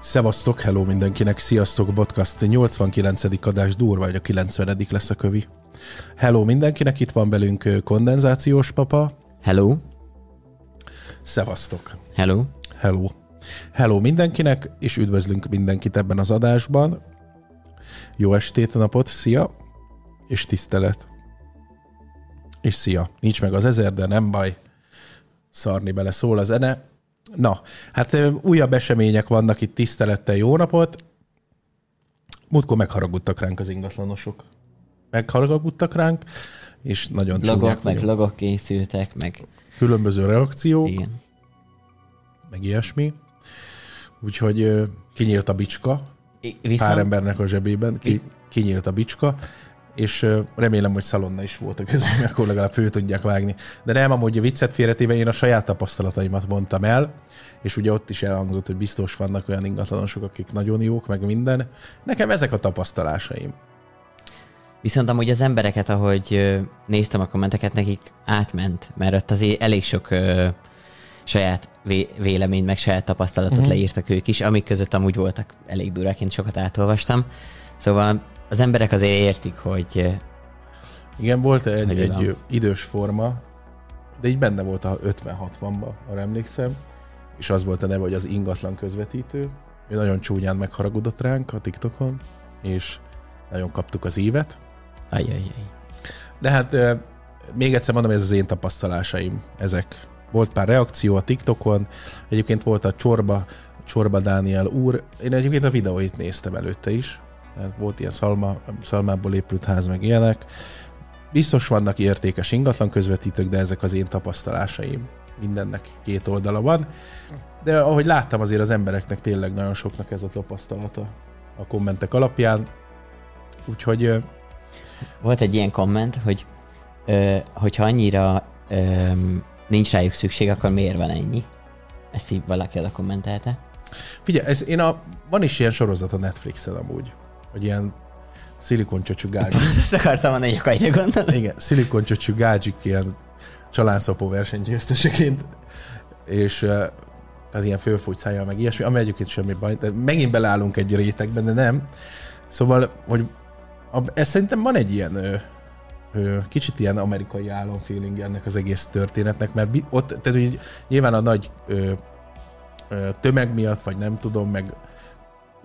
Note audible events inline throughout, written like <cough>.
Szevasztok, hello mindenkinek, sziasztok, podcast 89. adás durva, vagy a 90. lesz a kövi. Hello mindenkinek, itt van velünk kondenzációs papa. Hello. Szevasztok. Hello. Hello. Hello mindenkinek, és üdvözlünk mindenkit ebben az adásban. Jó estét, napot, szia, és tisztelet. És szia. Nincs meg az ezer, de nem baj. Szarni bele szól a zene. Na, hát újabb események vannak itt, tisztelettel jó napot. Múltkor megharagudtak ránk az ingatlanosok. Megharagudtak ránk, és nagyon Logok, meg logok készültek, meg... Különböző reakciók. Igen. Meg ilyesmi. Úgyhogy kinyílt a bicska. Viszont... Pár embernek a zsebében. Ki, kinyílt a bicska és remélem, hogy szalonna is volt a közben, <laughs> akkor legalább fő tudják vágni. De nem, amúgy viccet félretéve én a saját tapasztalataimat mondtam el, és ugye ott is elhangzott, hogy biztos vannak olyan ingatlanosok, akik nagyon jók, meg minden. Nekem ezek a tapasztalásaim. Viszont amúgy az embereket, ahogy néztem a kommenteket, nekik átment, mert ott azért elég sok ö, saját vé- vélemény, meg saját tapasztalatot uh-huh. leírtak ők is, amik között amúgy voltak elég duráként, sokat átolvastam. Szóval az emberek azért értik, hogy... Igen, volt egy, egy idős forma, de így benne volt a 50-60-ba, arra emlékszem, és az volt a neve, hogy az ingatlan közvetítő. Ő nagyon csúnyán megharagudott ránk a TikTokon, és nagyon kaptuk az évet. Ajajaj. De hát még egyszer mondom, ez az én tapasztalásaim, ezek. Volt pár reakció a TikTokon, egyébként volt a Csorba, Csorba Dániel úr, én egyébként a videóit néztem előtte is, volt ilyen szalma, szalmából épült ház, meg ilyenek. Biztos vannak értékes ingatlan közvetítők, de ezek az én tapasztalásaim. Mindennek két oldala van. De ahogy láttam, azért az embereknek tényleg nagyon soknak ez a tapasztalata a kommentek alapján. Úgyhogy... Volt egy ilyen komment, hogy ö, hogyha annyira ö, nincs rájuk szükség, akkor miért van ennyi? Ezt így valaki a kommentelte. Figyelj, ez én a, van is ilyen sorozat a Netflixen amúgy hogy ilyen szilikoncsöcsű gágyik. Ezt akartam mondani, hogy akagyra gondolni. Igen, szilikoncsöcsű gágyik ilyen csalánszapó versenygyőzteseként, és tehát ilyen fölfújt szájjal, meg ilyesmi, ami egyébként semmi baj. Tehát megint beleállunk egy rétegben, de nem. Szóval, hogy a, ez szerintem van egy ilyen ö, ö, kicsit ilyen amerikai álomfeeling ennek az egész történetnek, mert ott, tehát hogy nyilván a nagy ö, ö, tömeg miatt, vagy nem tudom, meg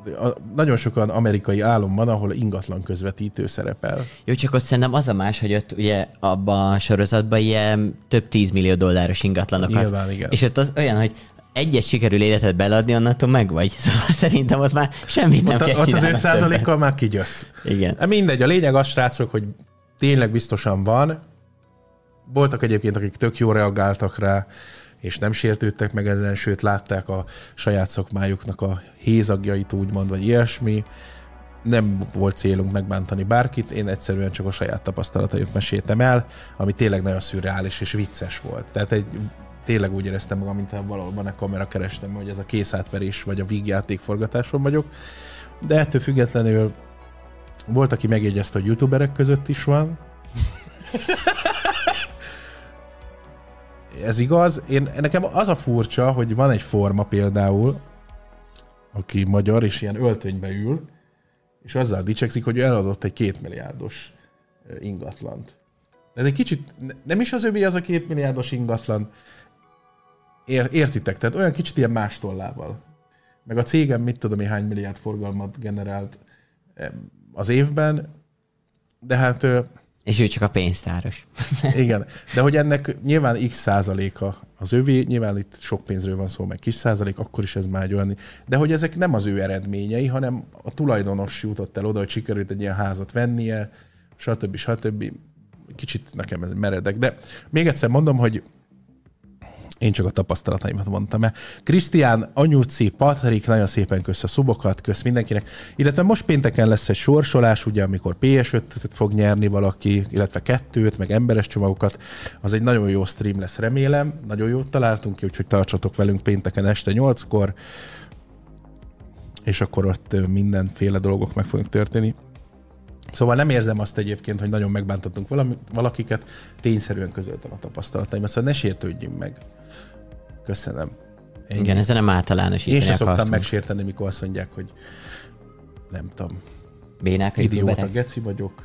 a, nagyon sokan amerikai álom van, ahol ingatlan közvetítő szerepel. Jó, csak ott szerintem az a más, hogy ott ugye abban a sorozatban ilyen több tízmillió dolláros ingatlanokat. Nyilván, igen. És ott az olyan, hogy egyet sikerül életet beladni, onnantól meg vagy. <laughs> Szóval szerintem ott már semmit nem ott, kell Ott az 5 már kigyössz. Igen. Hát mindegy, a lényeg az, srácok, hogy tényleg biztosan van. Voltak egyébként, akik tök jó reagáltak rá és nem sértődtek meg ezen, sőt látták a saját szakmájuknak a hézagjait úgymond, vagy ilyesmi. Nem volt célunk megbántani bárkit, én egyszerűen csak a saját tapasztalataimat meséltem el, ami tényleg nagyon szürreális és vicces volt. Tehát egy tényleg úgy éreztem magam, mint valóban a kamera kerestem, hogy ez a készátverés vagy a vígjáték forgatáson vagyok. De ettől függetlenül volt, aki megjegyezte, hogy youtuberek között is van. <laughs> ez igaz. Én, nekem az a furcsa, hogy van egy forma például, aki magyar, és ilyen öltönybe ül, és azzal dicsekszik, hogy eladott egy kétmilliárdos ingatlant. De ez egy kicsit, nem is az övé az a kétmilliárdos ingatlan, Ér, értitek? Tehát olyan kicsit ilyen más tollával. Meg a cégem mit tudom én hány milliárd forgalmat generált az évben, de hát és ő csak a pénztáros. <laughs> Igen, de hogy ennek nyilván x százaléka az övé, nyilván itt sok pénzről van szó, meg kis százalék, akkor is ez már olyan. De hogy ezek nem az ő eredményei, hanem a tulajdonos jutott el oda, hogy sikerült egy ilyen házat vennie, stb. stb. Kicsit nekem ez meredek. De még egyszer mondom, hogy én csak a tapasztalataimat mondtam el. Krisztián, Anyuci, Patrik, nagyon szépen kösz a szubokat, kösz mindenkinek. Illetve most pénteken lesz egy sorsolás, ugye, amikor PS5-t fog nyerni valaki, illetve kettőt, meg emberes csomagokat. Az egy nagyon jó stream lesz, remélem. Nagyon jót találtunk ki, úgyhogy tartsatok velünk pénteken este 8-kor és akkor ott mindenféle dolgok meg fognak történni. Szóval nem érzem azt egyébként, hogy nagyon megbántottunk valami, valakiket, tényszerűen közöltem a tapasztalataimat, szóval ne sértődjünk meg. Köszönöm. Ennyi. Igen, ezen nem általánosítani Én sem akartunk. szoktam megsérteni, mikor azt mondják, hogy nem tudom, Bénák, idióta geci vagyok,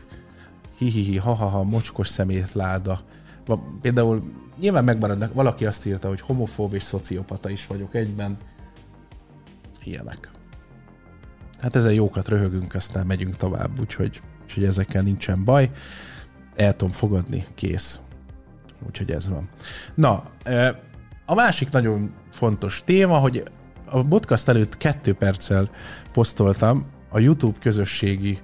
hihihi, ha-ha-ha, mocskos szemét láda. Va- Például nyilván megmaradnak, valaki azt írta, hogy homofób és szociopata is vagyok egyben. Ilyenek. Hát ezen jókat röhögünk, aztán megyünk tovább, úgyhogy, úgyhogy ezekkel nincsen baj. El tudom fogadni, kész. Úgyhogy ez van. Na, a másik nagyon fontos téma, hogy a podcast előtt kettő perccel posztoltam a YouTube közösségi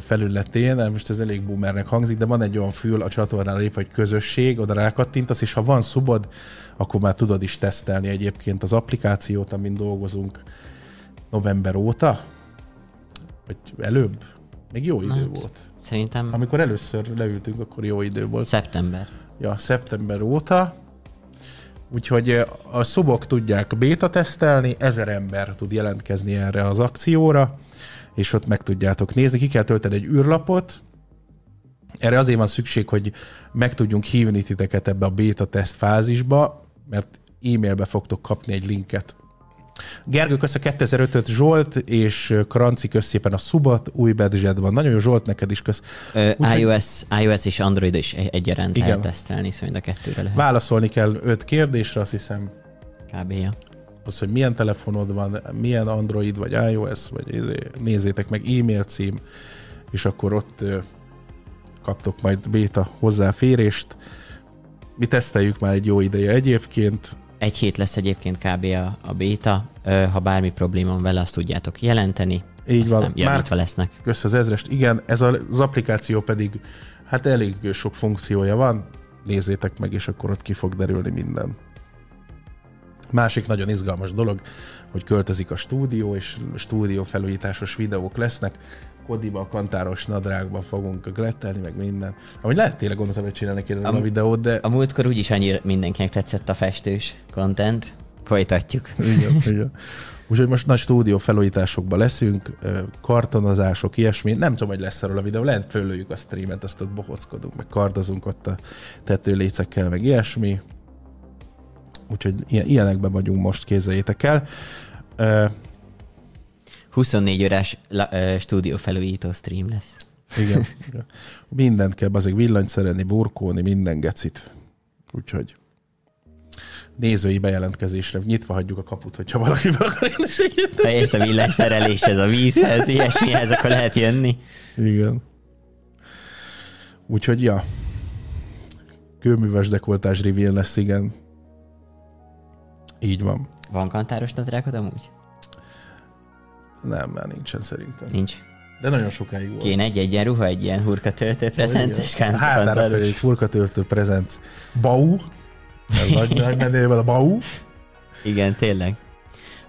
felületén, most ez elég boomernek hangzik, de van egy olyan fül a csatornán lép, hogy közösség, oda rákattintasz, és ha van szubod, akkor már tudod is tesztelni egyébként az applikációt, amin dolgozunk november óta, vagy előbb. Még jó idő Hát. volt. Szerintem Amikor először leültünk, akkor jó idő volt szeptember. ja, szeptember óta. Úgyhogy eh, a szubok tudják béta tesztelni, ezer ember tud jelentkezni erre az akcióra, és ott meg tudjátok nézni. Ki kell tölteni egy űrlapot, erre azért van szükség, hogy meg tudjunk hívni titeket ebbe a béta teszt fázisba, mert e-mailbe fogtok kapni egy linket. Gergő, kösz a 2005-öt Zsolt, és Kranci kösz szépen a subat, új van. Nagyon jó Zsolt, neked is kösz. Ö, Úgyhogy- iOS, iOS és Android is egy- egyaránt Igen. lehet tesztelni, szóval mind a kettőre lehet. Válaszolni kell öt kérdésre, azt hiszem Kb. Ja. az, hogy milyen telefonod van, milyen Android vagy iOS, vagy izé, nézzétek meg e-mail cím, és akkor ott kaptok majd béta hozzáférést. Mi teszteljük már egy jó ideje egyébként. Egy hét lesz egyébként kb. a, a béta. Ha bármi probléma van vele, azt tudjátok jelenteni. Így aztán van. Már lesznek. kösz az ezrest. Igen, ez az applikáció pedig, hát elég sok funkciója van. Nézzétek meg, és akkor ott ki fog derülni minden. Másik nagyon izgalmas dolog, hogy költözik a stúdió, és stúdió felújításos videók lesznek. Kodiba, kantáros nadrágban fogunk glettelni, meg minden. Amúgy lehet tényleg gondoltam, hogy csinálni kéne a Am- videót, de A múltkor úgyis annyira mindenkinek tetszett a festős content. Folytatjuk. igen, igen. Úgyhogy most nagy stúdió felújításokban leszünk, kartonozások, ilyesmi. Nem tudom, hogy lesz erről a videó, lehet fölöljük a streamet, azt ott bohockodunk, meg kardozunk ott a tetőlécekkel, meg ilyesmi. Úgyhogy ilyen, ilyenekben vagyunk most, kézzeljétek el. Ö, 24 órás stúdió felújító stream lesz. igen, igen. Mindent kell azért villanyt szerelni, burkolni, minden gecit. Úgyhogy nézői bejelentkezésre nyitva hagyjuk a kaput, hogyha valaki be akar jönni segíteni. Ha ért a villanyszereléshez, a vízhez, ilyesmihez, akkor lehet jönni. Igen. Úgyhogy, ja. Kőműves dekoltás reveal lesz, igen. Így van. Van kantáros nadrágod amúgy? Nem, már nincsen szerintem. Nincs. De nagyon sokáig volt. Kéne egy egyenruha, egy ilyen hurka töltő prezences Igen. Hátára felé egy kantáros. furkatöltő prezenc. Bau. Ez nagy, <laughs> nagy menőben a Bau. Igen, tényleg.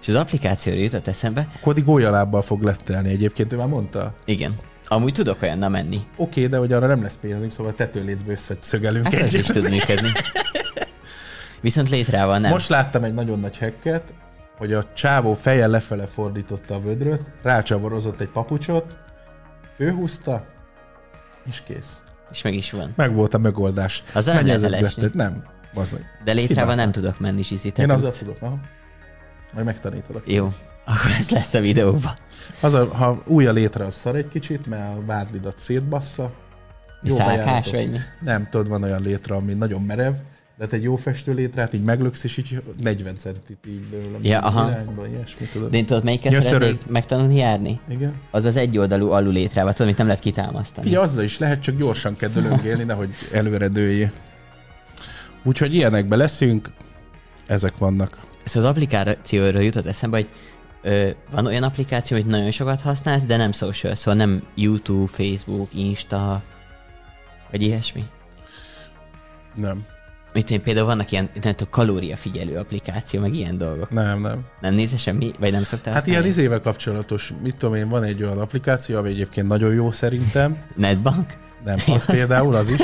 És az applikációra jutott eszembe, Kodi gólyalábbal fog lettelni egyébként, ő már mondta. igen. Amúgy tudok olyannal menni. Oké, okay, de hogy arra nem lesz pénzünk, szóval tetőlécből összeszögelünk Hát ez is egyet. tud működni. <laughs> Viszont létrával nem. Most láttam egy nagyon nagy hacket, hogy a csávó feje lefele fordította a vödröt, rácsavarozott egy papucsot, főhúzta, és kész. És meg is van. Meg volt a megoldás. Az nem lehet elesni. Nem, bazdmeg. De Hibáztam. nem tudok menni, Zsizi. Én azzal tudok, aha. Majd megtanítalak. Jó, akkor ez lesz a videóban. Az a, ha új a létre, az szar egy kicsit, mert a vádlidat szétbassza. Jó Szálkás bejáratok. vagy mi? Nem, tudod, van olyan létre, ami nagyon merev, de egy jó festő létrát így meglöksz, és így 40 centit így dől. Ja, aha. Irányba, ilyesmi, tudod. De én tudod, melyikkel Nyöszörög. szeretnék megtanulni járni? Igen. Az az egyoldalú alul létrával, tudod, amit nem lehet kitámasztani. Ugye azzal is lehet, csak gyorsan kell dölöngélni, nehogy előre dőljé. Úgyhogy ilyenekben leszünk, ezek vannak. Ez az applikációról jutott eszembe, hogy ö, van olyan applikáció, hogy nagyon sokat használsz, de nem social, szóval nem YouTube, Facebook, Insta, vagy ilyesmi. Nem, Mit tudom, például vannak ilyen kalóriafigyelő applikáció, meg ilyen dolgok. nem, nem. Nem nézel semmi, vagy nem szoktál Hát ilyen izével kapcsolatos, mit tudom én, van egy olyan applikáció, ami egyébként nagyon jó szerintem. Netbank? Nem, <laughs> az például, az is.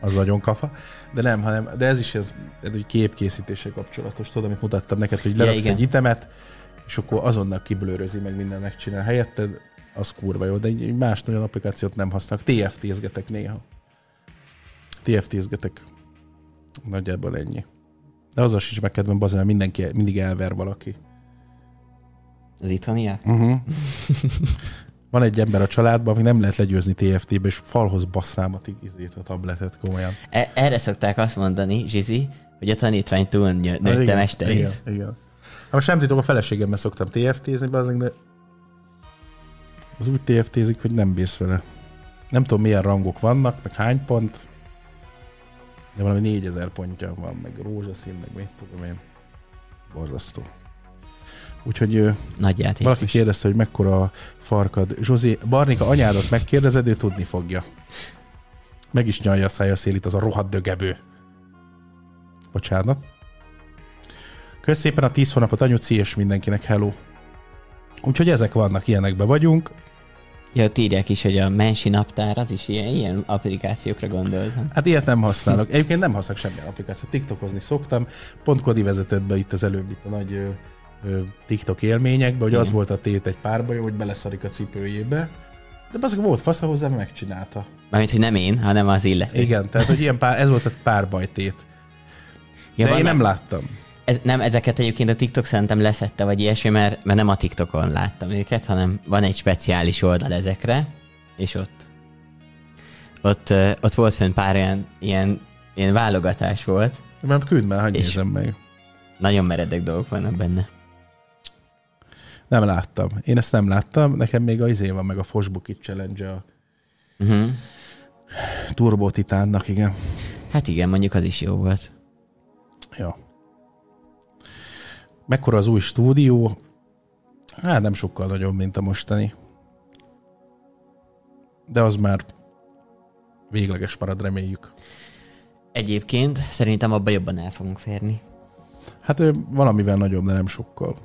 Az nagyon kafa. De nem, hanem, de ez is ez, ez egy képkészítéssel kapcsolatos. Tudod, amit mutattam neked, hogy Ja, leraksz igen. egy itemet, és akkor azonnal kiblőrözi, meg minden megcsinál helyetted, az kurva jó, de egy más nagyon applikációt nem használok. TFT-zgetek néha. TFT-zgetek. Nagyjából ennyi. De azzal sincs meg kedvem, mert mindenki mindig elver valaki. Az itthoniak? Uh-huh. <laughs> Van egy ember a családban, ami nem lehet legyőzni TFT-be, és falhoz basszám a, izét, a tabletet komolyan. E- erre szokták azt mondani, Zsizi, hogy a tanítvány túl nőtte mesterét. Igen, igen. Hát most nem titok, a feleségemmel szoktam TFT-zni, bazen, de az úgy TFT-zik, hogy nem bírsz vele. Nem tudom, milyen rangok vannak, meg hány pont, de valami 4000 pontja van, meg rózsaszín, meg mit tudom én. Borzasztó. Úgyhogy Nagy valaki kérdezte, hogy mekkora a farkad. Zsuzsi, Barnika anyádat megkérdezed, ő tudni fogja. Meg is nyalja a szája szélít az a rohadt dögebő. Bocsánat. Kösz szépen a 10 hónapot, anyuci, és mindenkinek hello. Úgyhogy ezek vannak, ilyenekbe vagyunk. Ja, ott írják is, hogy a Mensi naptár, az is ilyen, ilyen applikációkra gondoltam. Hát ilyet nem használok. Egyébként nem használok semmilyen applikációt. TikTokozni szoktam. Pont Kodi vezetett be itt az előbb itt a nagy ö, ö, TikTok élményekbe, hogy az Igen. volt a tét egy párbaj, hogy beleszarik a cipőjébe. De az volt fasz hozzá, megcsinálta. Mármint, hogy nem én, hanem az illető. Igen, tehát hogy ilyen pár, ez volt a párbajtét. Ja, De én nem láttam. Ez, nem, ezeket egyébként a TikTok szerintem leszette, vagy ilyesmi, mert, mert nem a TikTokon láttam őket, hanem van egy speciális oldal ezekre, és ott ott, ott volt fönn pár olyan ilyen, ilyen válogatás volt. Mert küld már, hogy nézem meg. Nagyon meredek dolgok vannak benne. Nem láttam. Én ezt nem láttam. Nekem még a izé van, meg a Fosbukit Challenge a Uh-huh. Turbo Titánnak, igen. Hát igen, mondjuk az is jó volt. Ja. Mekkora az új stúdió? Hát nem sokkal nagyobb, mint a mostani. De az már végleges marad, reméljük. Egyébként szerintem abban jobban el fogunk férni. Hát valamivel nagyobb, de nem sokkal.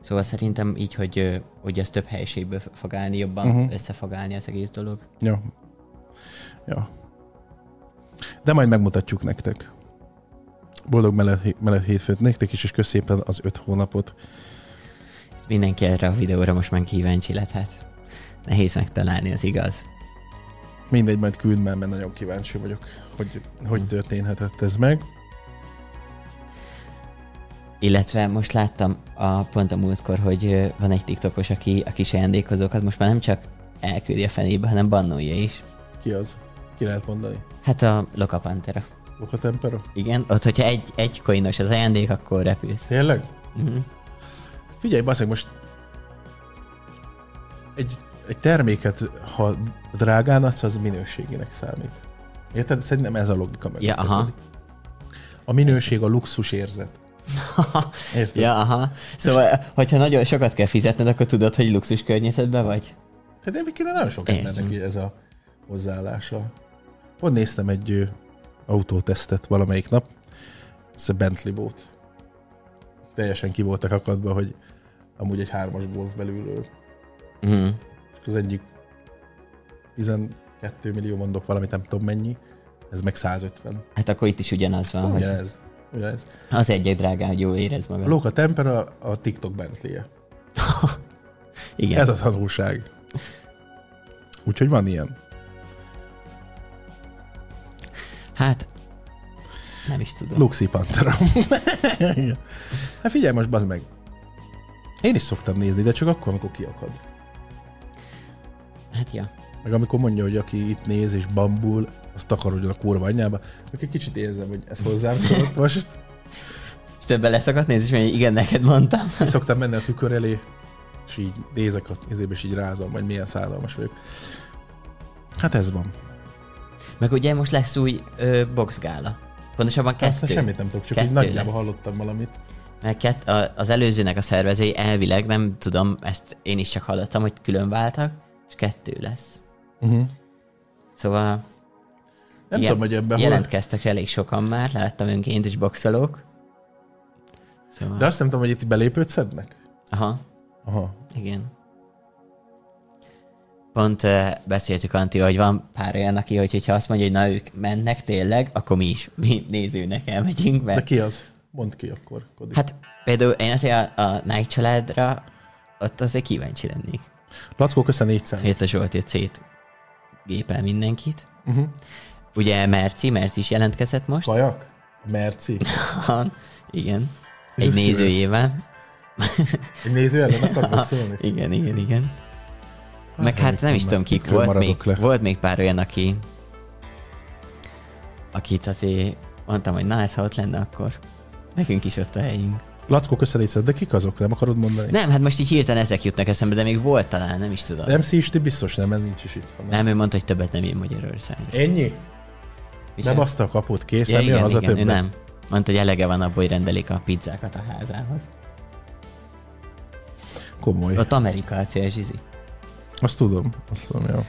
Szóval szerintem így, hogy, hogy ez több helyiségből fog állni, jobban uh-huh. össze fog állni az egész dolog. Ja. Ja. De majd megmutatjuk nektek. Boldog meleg, meleg hétfőt nektek is, és köszönöm szépen az öt hónapot. Mindenki erre a videóra most már kíváncsi lett, hát nehéz megtalálni, az igaz. Mindegy, majd küld már, mert nagyon kíváncsi vagyok, hogy hogy történhetett ez meg. Illetve most láttam a, pont a múltkor, hogy van egy TikTokos, aki a kis ajándékozókat most már nem csak elküldi a fenébe, hanem bannolja is. Ki az? Ki lehet mondani? Hát a Loka Luka Tempero? Igen, ott hogyha egy, egy coinos az ajándék, akkor repülsz. Tényleg? Uh-huh. Figyelj, baszeg, most egy, egy terméket, ha drágán adsz, az minőségének számít. Érted? Szerintem ez a logika meg. Ja, aha. A minőség a luxus érzet. <laughs> Érted? Ja, aha. Szóval, hogyha nagyon sokat kell fizetned, akkor tudod, hogy luxus környezetben vagy? Hát kéne nagyon sok embernek ez a hozzáállása. Pont néztem egy autótesztet valamelyik nap, ez a Bentley volt. Teljesen ki voltak akadva, hogy amúgy egy hármas golf belülről. Uh-huh. És az egyik 12 millió mondok valamit, nem tudom mennyi, ez meg 150. Hát akkor itt is ugyanaz van, hogy Ugyanez. Ugyanez. az egy drágán, hogy jól érez magad. Loka Tempera a TikTok Bentley-je. <laughs> Igen. Ez a tanulság. Úgyhogy van ilyen. Hát, nem is tudom. Luxi Pantera. <laughs> Hát figyelj most, bazd meg. Én is szoktam nézni, de csak akkor, amikor kiakad. Hát ja. Meg amikor mondja, hogy aki itt néz és bambul, az takarodjon a kurva anyjába, akkor egy kicsit érzem, hogy ez hozzám szólt <laughs> most. És te beleszakadt nézni, és mondja, igen, neked mondtam. Szoktam menni a tükör elé, és így nézek a izébe, és így rázom, vagy milyen szállalmas vagyok. Hát ez van. Meg ugye most lesz új ö, boxgála. Pontosabban kettő. semmit nem tudok, csak Kettő így nagyjából lesz. hallottam valamit. Mert kett, a, az előzőnek a szervezői elvileg, nem tudom, ezt én is csak hallottam, hogy külön váltak, és kettő lesz. Uh-huh. Szóval Nem igen, tudom, hogy ebben hol... jelentkeztek elég sokan már, láttam önként is boxolók. Szóval, De azt nem tudom, hogy itt belépőt szednek? aha, Aha. igen. Pont beszéltük Anti, hogy van pár olyan, aki, hogy, hogyha azt mondja, hogy na ők mennek tényleg, akkor mi is, mi nézőnek elmegyünk, De mert ki az? Mondd ki akkor, Kodi. hát például én azért a, a Nike családra ott azért kíváncsi lennék. Lackó, köszön 400. Hogy ott a Zsolti szét gépel mindenkit. Uh-huh. Ugye Merci, Merci is jelentkezett most. Kajak? Merci? Igen. Egy nézőjével. Egy néző ellen akar <laughs> beszélni? Igen, igen, igen. Meg hát nem is tudom kik, volt még, le. volt még pár olyan, aki akit azért mondtam, hogy na ez ha ott lenne, akkor nekünk is ott a helyünk. Lackó, köszönítszed, de kik azok? Nem akarod mondani? Nem, hát most így hirtelen ezek jutnak eszembe, de még volt talán, nem is tudom. Nem Isti biztos nem, ez nincs is itt. Nem, ő mondta, hogy többet nem jön Magyarországra. Ennyi? Micsoda? Nem azt a kaput, kész, ja, igen, haza igen, ő többet? nem. Mondta, hogy elege van abból, hogy rendelik a pizzákat a házához. Komoly. Ott Amerika a célzsizi. Azt tudom, azt tudom, jó.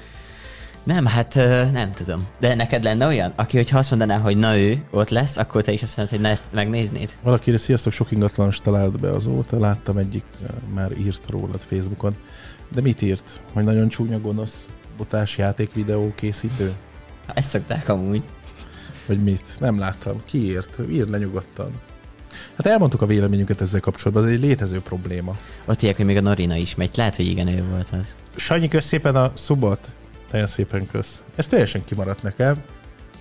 Nem, hát nem tudom. De neked lenne olyan, aki, hogyha azt mondaná, hogy na ő ott lesz, akkor te is azt mondod, hogy na ezt megnéznéd? Valakire sziasztok, sok ingatlanos talált be azóta, láttam egyik, már írt rólad Facebookon. De mit írt? Hogy nagyon csúnya gonosz botás játékvideó készítő? Ha ezt szokták amúgy. Vagy mit? Nem láttam. Ki írt? Írd le nyugodtan. Hát elmondtuk a véleményünket ezzel kapcsolatban, ez egy létező probléma. Ott írják, hogy még a Norina is megy. Lehet, hogy igen, ő volt az. Sanyi, kösz szépen a szubot. Nagyon szépen kösz. Ez teljesen kimaradt nekem.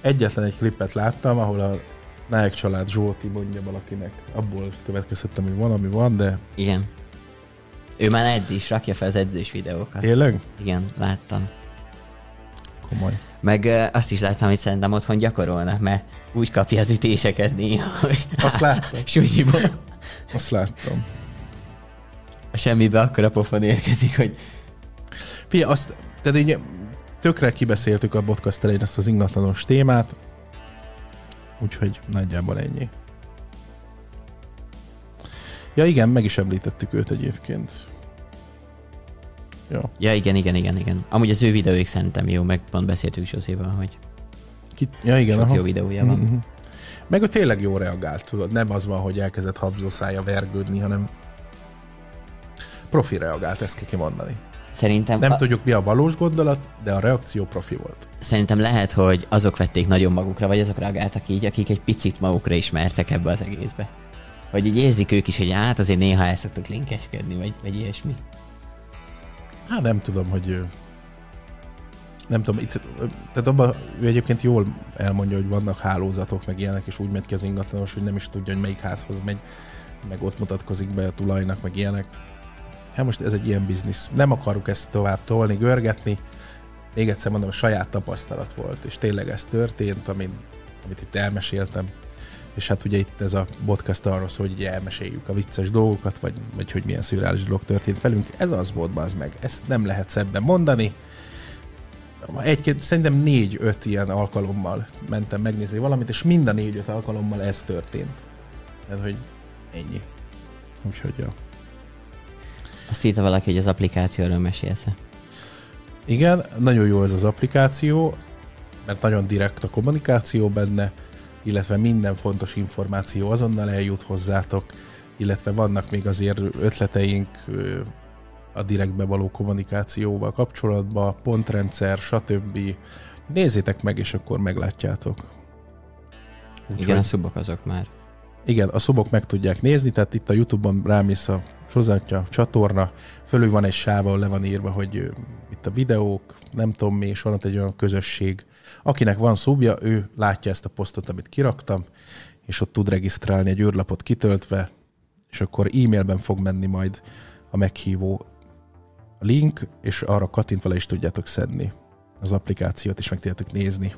Egyetlen egy klipet láttam, ahol a Nájek család Zsolti mondja valakinek. Abból következtettem, hogy valami van, de Igen. Ő már edz is, rakja fel az edzős videókat. tényleg Igen, láttam. komoly. Meg azt is láttam, hogy szerintem otthon gyakorolnak, mert úgy kapja az ütéseket néha, hogy Azt láttam. <laughs> súnyiból Azt láttam. a semmibe akkor a pofon érkezik, hogy Figyelj, azt, tehát így tökre kibeszéltük a podcast elején ezt az ingatlanos témát, úgyhogy nagyjából ennyi. Ja igen, meg is említettük őt egyébként. Ja. Ja, igen, igen, igen, igen. Amúgy az ő videóik szerintem jó, meg pont beszéltük Zsózéval, hogy Ki, ja igen, sok aha. jó videója van. Mhm. Meg ő tényleg jó reagált, tudod. Nem az van, hogy elkezdett habzószája vergődni, hanem profi reagált, ezt kell kimondani. Szerintem, Nem a, tudjuk mi a valós gondolat, de a reakció profi volt. szerintem lehet, hogy azok vették nagyon magukra, vagy azok reagáltak így, akik egy picit magukra ismertek ebbe az egészbe. Hogy így érzik ők is, hogy hát azért néha el szoktuk linkeskedni, vagy, vagy ilyesmi. Hát nem tudom, hogy nem tudom, itt, tehát abban ő egyébként jól elmondja, hogy vannak hálózatok, meg ilyenek, és úgy megy ki az ingatlanos, hogy nem is tudja, hogy melyik házhoz megy, meg ott mutatkozik be a tulajnak, meg ilyenek. Hát most ez egy ilyen biznisz. Nem akarok ezt tovább tolni, görgetni. Még egyszer mondom, saját tapasztalat volt, és tényleg ez történt, amit, amit itt elmeséltem. És hát ugye itt ez a podcast arról szól, hogy elmeséljük a vicces dolgokat, vagy, vagy hogy milyen szürreális dolog történt velünk. Ez az volt, az meg. Ezt nem lehet szebben mondani. Egy, szerintem négy-öt ilyen alkalommal mentem megnézni valamit, és mind a négy-öt alkalommal ez történt. Tehát, hogy ennyi. Úgyhogy, ja. Azt írta valaki, hogy az applikációról mesélsz Igen, nagyon jó ez az applikáció, mert nagyon direkt a kommunikáció benne, illetve minden fontos információ azonnal eljut hozzátok, illetve vannak még azért ötleteink a direktbe való kommunikációval kapcsolatban, pontrendszer, stb. Nézzétek meg, és akkor meglátjátok. Úgyhogy- Igen, a szubok azok már. igen, a szobok meg tudják nézni, tehát itt a Youtube-on rámész a sorozatja csatorna, fölül van egy sáv, ahol le van írva, hogy itt a videók, nem tudom mi, és van ott egy olyan közösség. Akinek van szubja, ő látja ezt a posztot, amit kiraktam, és ott tud regisztrálni egy űrlapot kitöltve, és akkor e-mailben fog menni majd a meghívó link, és arra kattintva le is tudjátok szedni az applikációt, és meg tudjátok nézni.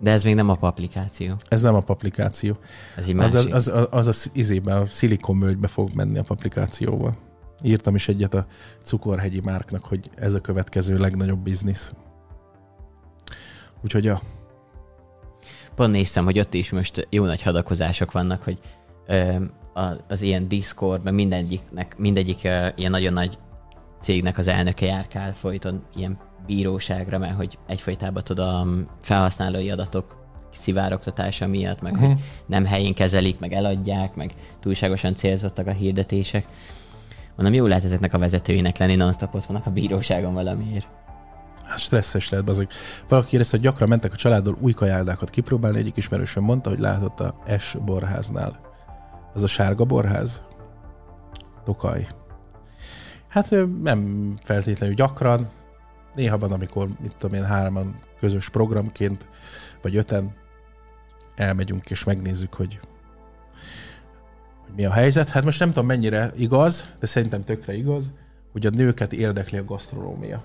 De ez még nem a applikáció. Ez nem a applikáció. Ez egy Az, másik. az, az a sz- izében, a szilikonmölgybe fog menni a applikációval. Írtam is egyet a cukorhegyi márknak, hogy ez a következő legnagyobb biznisz. Úgyhogy a, Pont néztem, hogy ott is most jó nagy hadakozások vannak, hogy ö, az, az ilyen Discord, mert mindegyiknek, mindegyik ö, ilyen nagyon nagy cégnek az elnöke járkál folyton ilyen bíróságra, mert hogy egyfolytában tud a felhasználói adatok szivárogtatása miatt, meg uh-huh. hogy nem helyén kezelik, meg eladják, meg túlságosan célzottak a hirdetések. Mondom, jó lehet ezeknek a vezetőinek lenni, non-stop ott vannak a bíróságon valamiért. hát stresszes lehet azok. Valaki kérdezte, hogy gyakran mentek a családdal új kajáldákat kipróbálni, egyik ismerősöm mondta, hogy látott a S borháznál. Az a sárga borház? Tokaj. Hát nem feltétlenül gyakran, néha van, amikor, mit tudom én, hárman közös programként, vagy öten elmegyünk és megnézzük, hogy hogy mi a helyzet. Hát most nem tudom mennyire igaz, de szerintem tökre igaz, hogy a nőket érdekli a gasztronómia.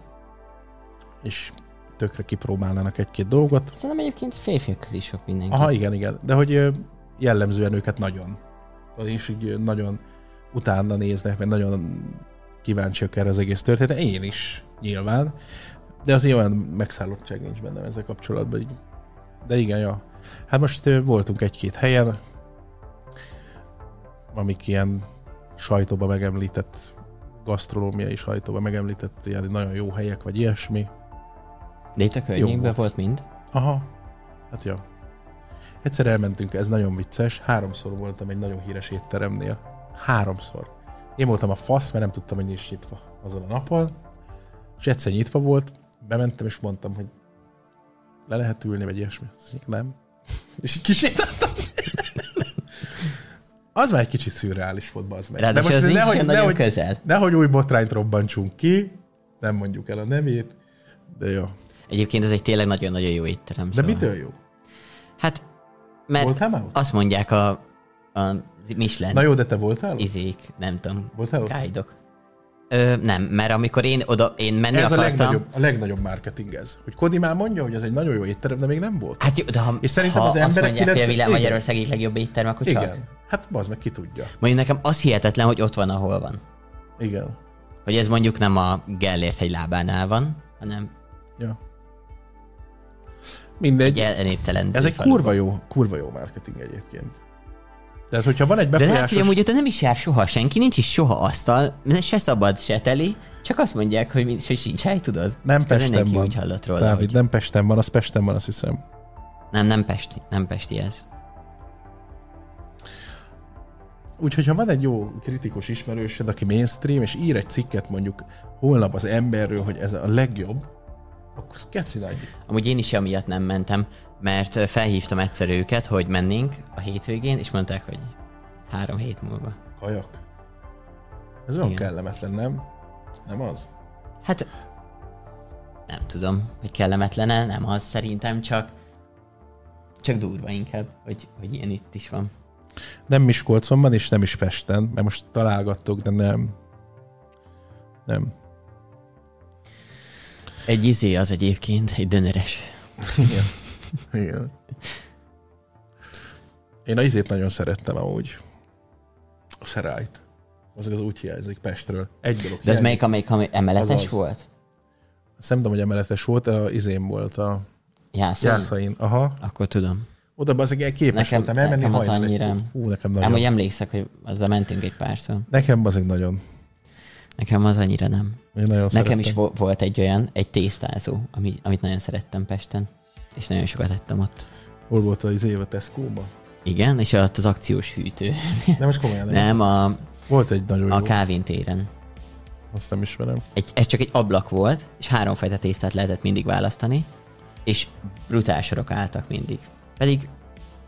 És tökre kipróbálnának egy-két dolgot. Szerintem egyébként férfiak közé is sok mindenki. Aha, igen, igen. De hogy jellemzően őket nagyon. És így nagyon utána néznek, mert nagyon kíváncsiak erre az egész történetre. Én is, nyilván. De azért olyan megszállottság nincs bennem ezzel kapcsolatban. De igen, ja. Hát most voltunk egy-két helyen, amik ilyen sajtóba megemlített, gasztronómiai sajtóba megemlített ilyen nagyon jó helyek, vagy ilyesmi. De itt a környékben volt. volt mind? Aha, hát ja. Egyszer elmentünk, ez nagyon vicces, háromszor voltam egy nagyon híres étteremnél. Háromszor. Én voltam a fasz, mert nem tudtam, hogy nincs nyitva azon a napon. És egyszer nyitva volt, bementem, és mondtam, hogy le lehet ülni, vagy ilyesmi. Azt nem. <laughs> És így kisétáltam. <laughs> Az már egy kicsit szürreális volt, az meg. Ráadásul az nincs nehogy, nagyon nehogy, közel. nehogy új botrányt robbantsunk ki, nem mondjuk el a nevét, de jó. Egyébként ez egy tényleg nagyon-nagyon jó étterem. De szóval. mitől jó? Hát, mert azt mondják a, a Michelin Na jó, de te voltál izék, nem tudom, Voltál ott? guide-ok. Ö, nem, mert amikor én oda, én menni Ez a akartam, legnagyobb, a legnagyobb marketing ez. Hogy Kodi már mondja, hogy ez egy nagyon jó étterem, de még nem volt. Hát jó, de ha, És szerintem ha az azt emberek mondják, hogy a 90 világ. Magyarország egyik legjobb étterem, akkor csak. Igen. Hát bazd meg, ki tudja. Mondjuk nekem az hihetetlen, hogy ott van, ahol van. Igen. Hogy ez mondjuk nem a Gellért hegy lábánál van, hanem Ja. Mindegy. egy elnéptelen Ez egy kurva jó, kurva jó marketing egyébként. Tehát, hogyha van egy De lehet, hogy befolyásos... amúgy ott nem is jár soha senki, nincs is soha asztal, se szabad, se teli, csak azt mondják, hogy, mi- hogy sincs hely, tudod? nem akkor Pesten van. úgy hallott róla, Dávid, hogy... nem Pesten van, az Pesten van, azt hiszem. Nem, nem Pesti, nem Pesti ez. Úgyhogy ha van egy jó kritikus ismerősöd, aki mainstream, és ír egy cikket mondjuk holnap az emberről, hogy ez a legjobb, akkor ez keci. Amúgy én is amiatt nem mentem, mert felhívtam egyszer őket, hogy mennénk a hétvégén, és mondták, hogy három hét múlva. Kajak. Ez olyan Igen. kellemetlen, nem? Nem az? Hát nem tudom, hogy kellemetlene, nem az szerintem, csak csak durva inkább, hogy, hogy ilyen itt is van. Nem Miskolcon van, és nem is Pesten, mert most találgattok, de nem. Nem. Egy izé az egyébként, egy döneres. Igen. Igen. Én a izét nagyon szerettem amúgy. A szerájt. Az az úgy hiányzik Pestről. Egy dolog De ez hiányzik. melyik, amelyik, amelyik emeletes Az az. volt? Azt nem tudom, hogy emeletes volt, a izém volt a Jászai? Jászain. Aha. Akkor tudom. Oda az képes Nekem- voltam elmenni nekem az hajnal egy- annyira- Hú, nekem Nem, nagyon. hogy emlékszek, hogy azzal mentünk egy párszor. Nekem az egy nagyon. Nekem az annyira nem. Én nagyon Nekem szerettem. is vo- volt egy olyan, egy tésztázó, ami, amit nagyon szerettem Pesten. És nagyon sokat ettem ott. Hol volt az éve Tesco-ba? Igen, és ott az akciós hűtő. <laughs> Nem, most komolyan nem. Nem, a, Volt egy nagyon a jó. Kávin téren. Azt nem ismerem. Egy, ez csak egy ablak volt, és háromfajta tésztát lehetett mindig választani, és brutál sorok álltak mindig. Pedig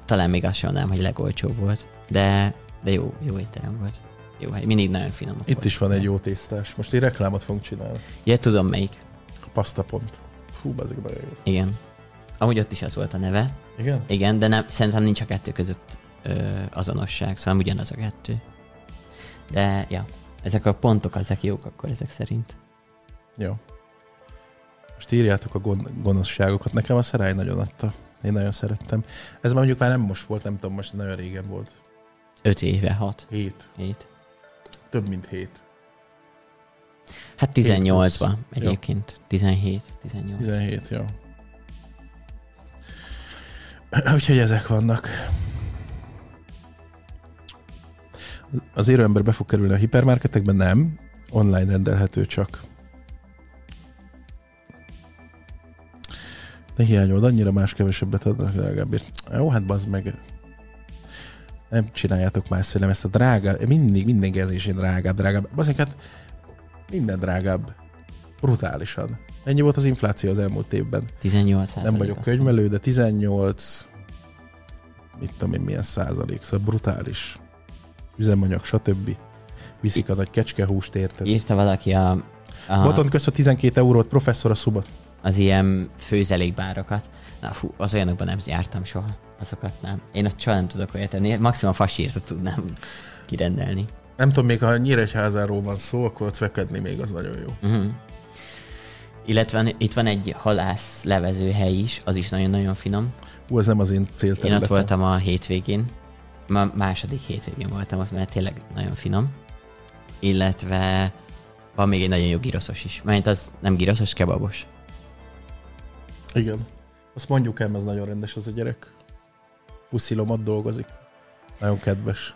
talán még azt sem mondanám, hogy legolcsóbb volt, de, de jó, jó étterem volt. Jó hely, mindig nagyon finom. Itt is van egy jó tésztás. Most egy reklámot fogunk csinálni. Ja, tudom melyik. A pasta pont. Fú, azok nagyon jó. Igen. Amúgy ott is az volt a neve. Igen? Igen, de nem, szerintem nincs a kettő között ö, azonosság, szóval ugyanaz a kettő. De, ja, ezek a pontok, ezek jók akkor ezek szerint. Jó. Most írjátok a gon- gonoszságokat. Nekem a szerály nagyon adta. Én nagyon szerettem. Ez már mondjuk már nem most volt, nem tudom, most nagyon régen volt. Öt éve, hat, Hét. hét. Több mint hét. Hát plusz. 18-ba egyébként. 17, 18. 17, jó. <clears throat> Úgyhogy ezek vannak. Az érőember be fog kerülni a hipermarketekbe? Nem. Online rendelhető csak. Ne hiányold, annyira más kevesebbet adnak drágábbért. Jó, hát bazd meg. Nem csináljátok más szélem ezt a drága, mindig, minden gezésén drágább, drágább. Bazd hát minden drágább. Brutálisan. Ennyi volt az infláció az elmúlt évben. 18 Nem vagyok könyvelő, de 18, mit tudom én, milyen százalék, szóval brutális. Üzemanyag, stb. Viszik a nagy kecskehúst, érted? Írta valaki a, a, Boton közt a 12 eurót, professzor a szuba. az ilyen főzelékbárokat. Na fú, az olyanokban nem jártam soha. Azokat nem. Én ott soha nem tudok olyat tenni. Maximum a fasírta tudnám kirendelni. Nem tudom, még ha Nyíregyházáról van szó, akkor cvekedni még az nagyon jó. Uh-huh. Illetve itt van egy halász levezőhely is, az is nagyon-nagyon finom. Ú, ez nem az én Én célterületem. ott voltam a hétvégén. Ma második hétvégén voltam, az mert tényleg nagyon finom. Illetve van még egy nagyon jó giroszos is. Mert az nem giroszos, kebabos. Igen. Azt mondjuk el, ez nagyon rendes az a gyerek. Puszilom ott dolgozik. Nagyon kedves.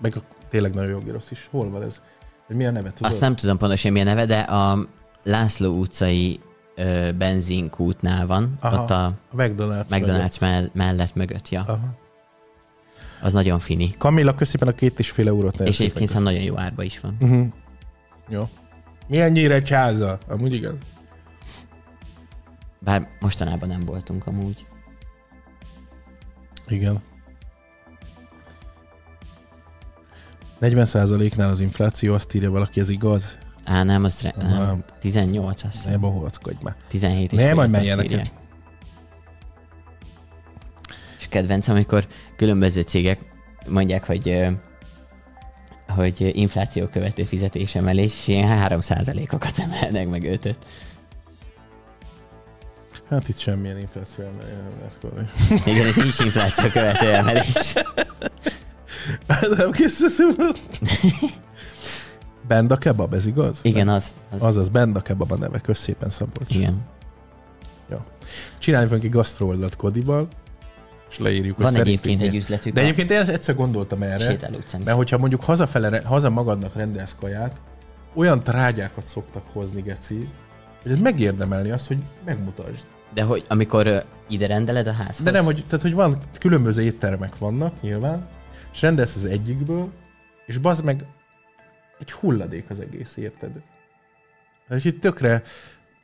Meg a, tényleg nagyon jó girosz is. Hol van ez? Hogy mi a neve, tudod? Azt nem tudom pontosan mi a neve, de a László utcai ö, benzinkútnál van, Aha, ott a A McDonald's. McDonald's mell- mellett mögött, ja. Aha. Az nagyon fini. Kamilla, köszépen a két és fél eurót. nagyon És egyébként szóval nagyon jó árba is van. Uh-huh. Jó. Milyen Nyíregyháza? Amúgy igaz. Bár mostanában nem voltunk amúgy. Igen. 40%-nál az infláció, azt írja valaki, ez igaz? Á, nem, az re- nem, Nem. 18 azt hiszem. Nem bohóckodj már. 17 és Nem, majd menjenek. És kedvencem, amikor különböző cégek mondják, hogy hogy infláció követő fizetésemelés, és ilyen 3%-okat emelnek meg ötöt. Hát itt semmilyen infláció nem nem lesz kódolni. Igen, ez is infláció követő emelés. <laughs> nem készülsz. <laughs> Benda kebab, ez igaz? Igen, az. az. Azaz, Benda kebab a neve. Kösz szépen, Szabolcs. Igen. Csinálj fogunk egy gasztro oldalt Kodival, és leírjuk, Van egyébként egy üzletük. De a egyébként én egyszer gondoltam erre, mert hogyha mondjuk hazafele, haza magadnak rendelsz kaját, olyan trágyákat szoktak hozni, geci, hogy ez megérdemelni azt, hogy megmutasd. De hogy amikor ide rendeled a házhoz? De nem, hogy, tehát, hogy van, különböző éttermek vannak nyilván, és rendelsz az egyikből, és bazd meg egy hulladék az egész, érted? Tehát, hogy tökre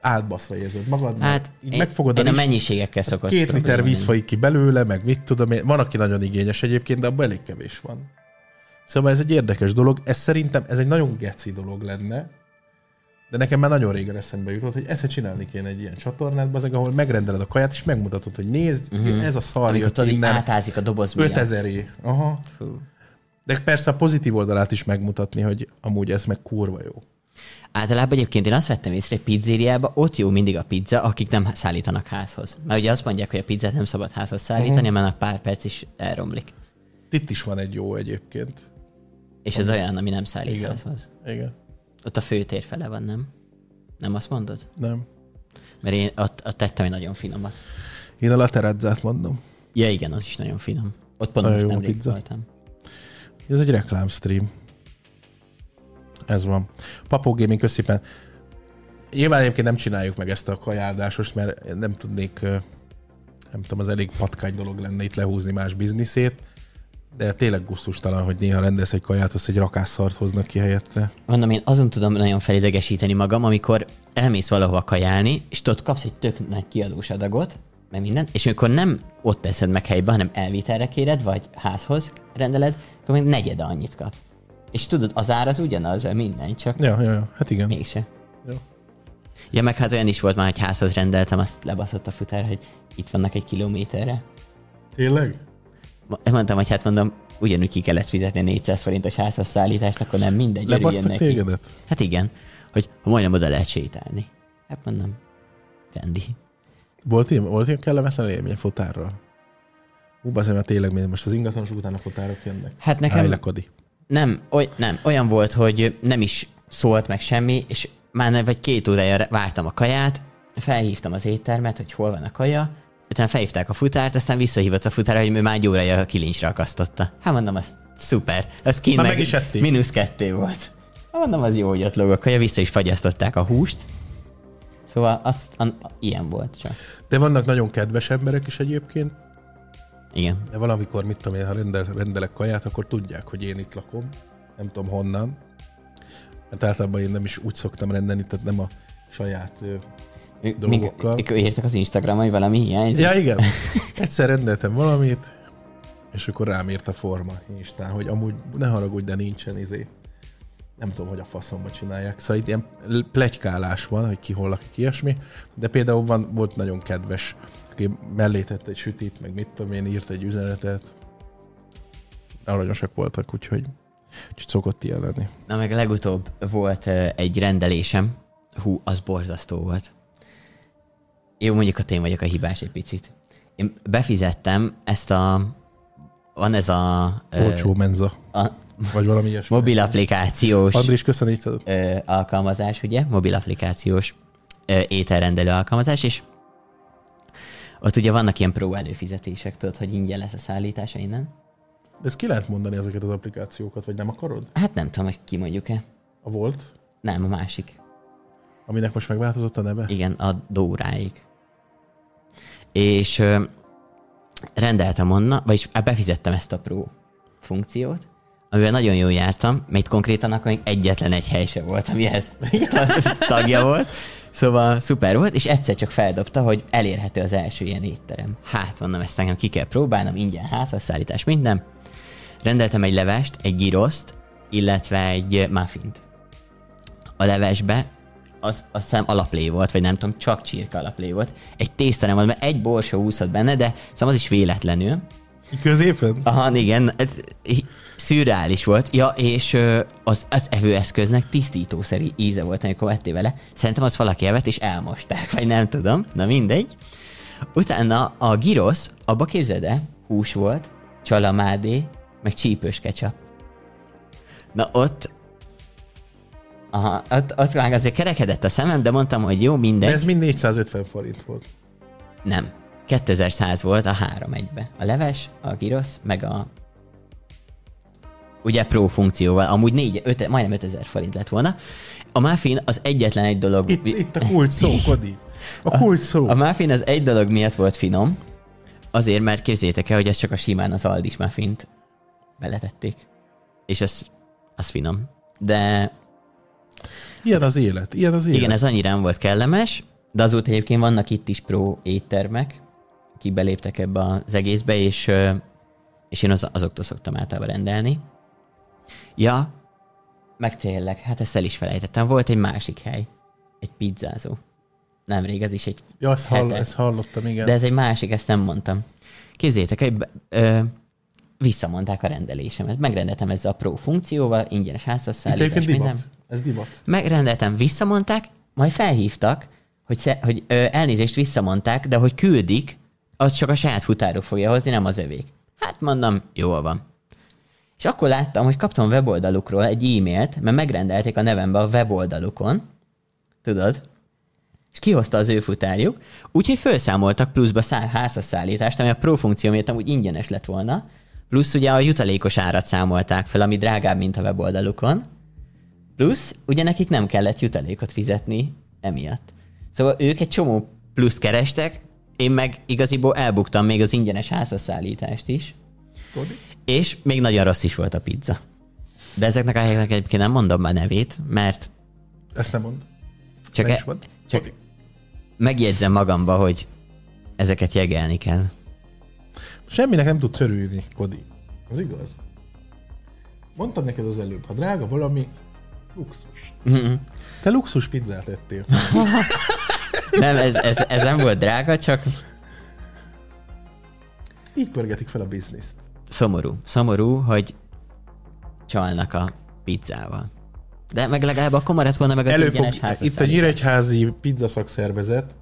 átbaszva érzed magad, Hát így én, megfogod én a lis- mennyiségekkel az szokott Két liter víz folyik ki belőle, meg mit tudom én. Van, aki nagyon igényes egyébként, de abban elég kevés van. Szóval ez egy érdekes dolog. Ez szerintem, ez egy nagyon geci dolog lenne, de nekem már nagyon régen eszembe jutott, hogy ezt csinálni kéne egy ilyen csatornát, azok, ahol megrendeled a kaját, és megmutatod, hogy nézd, uh-huh. ez a szar Amikor jött innen, átázik a doboz miatt. 5000 é. Aha. Fú. De persze a pozitív oldalát is megmutatni, hogy amúgy ez meg kurva jó. Általában egyébként én azt vettem észre, hogy pizzériában ott jó mindig a pizza, akik nem szállítanak házhoz. Mert ugye azt mondják, hogy a pizzát nem szabad házhoz szállítani, uh-huh. mert a pár perc is elromlik. Itt is van egy jó egyébként. És ez olyan, ami nem szállít Igen. házhoz. Igen. Ott a főtér fele van, nem? Nem azt mondod? Nem. Mert én ott, ott tettem egy nagyon finomat. Én a lateradzát mondom. Ja igen, az is nagyon finom. Ott pont Nagyon most jó nem a pizza. voltam. Ez egy reklámstream. Ez van. Papó Gaming, köszépen. Nyilván egyébként nem csináljuk meg ezt a kajáldásost, mert nem tudnék, nem tudom, az elég patkány dolog lenne itt lehúzni más bizniszét, de tényleg gusztustalan, hogy néha rendelsz egy kaját, azt egy rakásszart hoznak ki helyette. Mondom, én azon tudom nagyon felidegesíteni magam, amikor elmész valahova kajálni, és tudod, kapsz egy tök nagy kiadós adagot, meg minden, és amikor nem ott teszed meg helybe, hanem elvitelre kéred, vagy házhoz rendeled, akkor még negyed annyit kapsz. És tudod, az ár az ugyanaz, vagy minden, csak Ja, ja, ja. hát igen. mégse. Jó. Ja, meg hát olyan is volt már, hogy házhoz rendeltem, azt lebaszott a futár, hogy itt vannak egy kilométerre. Tényleg? Mondtam, hogy hát mondom, ugyanúgy ki kellett fizetni a 400 forintos házhoz szállítást, akkor nem mindegy, Lebasztak tégedet? Hát igen, hogy ha majdnem oda lehet sétálni. Hát mondom, rendi. Volt ilyen, volt ilyen kellemetlen élmény fotárral? Ú, azért, mert tényleg még most az ingatlanosok után a fotárok jönnek. Hát Nekem... Hájlekodi. nem, oly, nem, olyan volt, hogy nem is szólt meg semmi, és már vagy két órája vártam a kaját, felhívtam az éttermet, hogy hol van a kaja, utána felhívták a futárt, aztán visszahívott a futár, hogy már egy órája a kilincsre akasztotta. Hát mondom, az szuper. Az kint meg, meg is mínusz kettő volt. Hát mondom, az jó, hogy ott lóg a kaja, vissza is fagyasztották a húst. Szóval az, an, ilyen volt csak. De vannak nagyon kedves emberek is egyébként, Igen. de valamikor, mit tudom én, ha rendel, rendelek kaját, akkor tudják, hogy én itt lakom. Nem tudom honnan. Mert általában én nem is úgy szoktam rendelni, tehát nem a saját... Ők, Dolgokkal. Még, ők értek az Instagramon, hogy valami hiányzik. Ja, igen. <laughs> Egyszer rendeltem valamit, és akkor rám írt a forma Instán, hogy amúgy ne haragudj, de nincsen izé. Nem tudom, hogy a faszomba csinálják. Szóval itt ilyen plegykálás van, hogy ki hol lakik, ilyesmi. De például van, volt nagyon kedves, aki mellé tett egy sütit, meg mit tudom én, írt egy üzenetet. Aranyosak voltak, úgyhogy Úgyhogy szokott ilyen lenni. Na meg legutóbb volt egy rendelésem, hú, az borzasztó volt. Jó, mondjuk a én vagyok a hibás egy picit. Én befizettem ezt a... Van ez a... Olcsó menza. a Vagy valami ilyesmi. mobil applikációs Andris, köszönjük. ö, alkalmazás, ugye? Mobil applikációs ö, ételrendelő alkalmazás, és ott ugye vannak ilyen pro előfizetések, tudod, hogy ingyen lesz a szállítása innen. De ezt ki lehet mondani ezeket az applikációkat, vagy nem akarod? Hát nem tudom, hogy ki mondjuk-e. A volt, Nem, a másik. aminek most megváltozott a neve? Igen, a Dóráig. És ö, rendeltem onnan, vagyis hát befizettem ezt a Pro funkciót, amivel nagyon jól jártam, mert konkrétan akkor még egyetlen egy hely se volt, amihez <laughs> tagja volt. Szóval szuper volt, és egyszer csak feldobta, hogy elérhető az első ilyen étterem. Hát mondom, ezt nekem ki kell próbálnom, ingyen házasszállítás, minden. Rendeltem egy levest, egy giroszt, illetve egy muffint. A levesbe az, azt hiszem alaplé volt, vagy nem tudom, csak csirke alaplé volt. Egy tészta nem volt, mert egy borsó úszott benne, de szóval az is véletlenül. Középen? Aha, igen, ez szürreális volt. Ja, és az, az evőeszköznek tisztítószeri íze volt, amikor vettél vele. Szerintem az valaki evett, és elmosták, vagy nem tudom. Na mindegy. Utána a girosz, abba képzeld el, hús volt, csalamádé, meg csípős ketchup. Na ott Aha, ott, ott már azért kerekedett a szemem, de mondtam, hogy jó, De mindegy. ez mind 450 forint volt. Nem. 2100 volt a három egybe. A leves, a girosz, meg a ugye pro funkcióval, amúgy 4, 5, majdnem 5000 forint lett volna. A muffin az egyetlen egy dolog... Itt, itt a kulcs szó, Kodi. A kulcs szó. A muffin az egy dolog miatt volt finom, azért, mert képzétek el, hogy ez csak a simán az Aldis muffint beletették. És az, az finom. De Ilyen az élet, ilyen az élet. igen, ez annyira nem volt kellemes, de azóta egyébként vannak itt is pro éttermek, akik beléptek ebbe az egészbe, és, és én az, azoktól szoktam általában rendelni. Ja, meg tényleg, hát ezt el is felejtettem. Volt egy másik hely, egy pizzázó. Nemrég, ez is egy Ja, ezt, hall, ezt hallottam, igen. De ez egy másik, ezt nem mondtam. Képzétek, hogy ö, visszamondták a rendelésemet. Megrendeltem ezzel a pro funkcióval, ingyenes házasszállítás, minden. Ez divat. Megrendeltem, visszamondták, majd felhívtak, hogy, sze, hogy ö, elnézést visszamondták, de hogy küldik, az csak a saját futárok fogja hozni, nem az övék. Hát mondom, jól van. És akkor láttam, hogy kaptam weboldalukról egy e-mailt, mert megrendelték a nevembe a weboldalukon, tudod? És kihozta az ő futárjuk, úgyhogy felszámoltak pluszba szá- házasszállítást, ami a pro funkció miatt amúgy ingyenes lett volna, plusz ugye a jutalékos árat számolták fel, ami drágább, mint a weboldalukon, Plusz, ugye nekik nem kellett jutalékot fizetni emiatt. Szóval ők egy csomó pluszt kerestek, én meg igaziból elbuktam még az ingyenes házasszállítást is, Kodi? És még nagyon rossz is volt a pizza. De ezeknek a helyeknek egyébként nem mondom már nevét, mert Ezt nem mond. csak, Ne is e- mond. csak Kodi. megjegyzem magamba, hogy ezeket jegelni kell. Semminek nem tudsz örülni, Kodi. Az igaz. Mondtam neked az előbb, ha drága valami, luxus. Mhm. Te luxus pizzát ettél. <laughs> Nem, ez, ez, ez nem volt drága, csak Így pörgetik fel a bizniszt. Szomorú. Szomorú, hogy csalnak a pizzával. De meg legalább akkor maradt volna meg az Elő fog, itt a házasszállítás. nyíregyházi pizza szakszervezet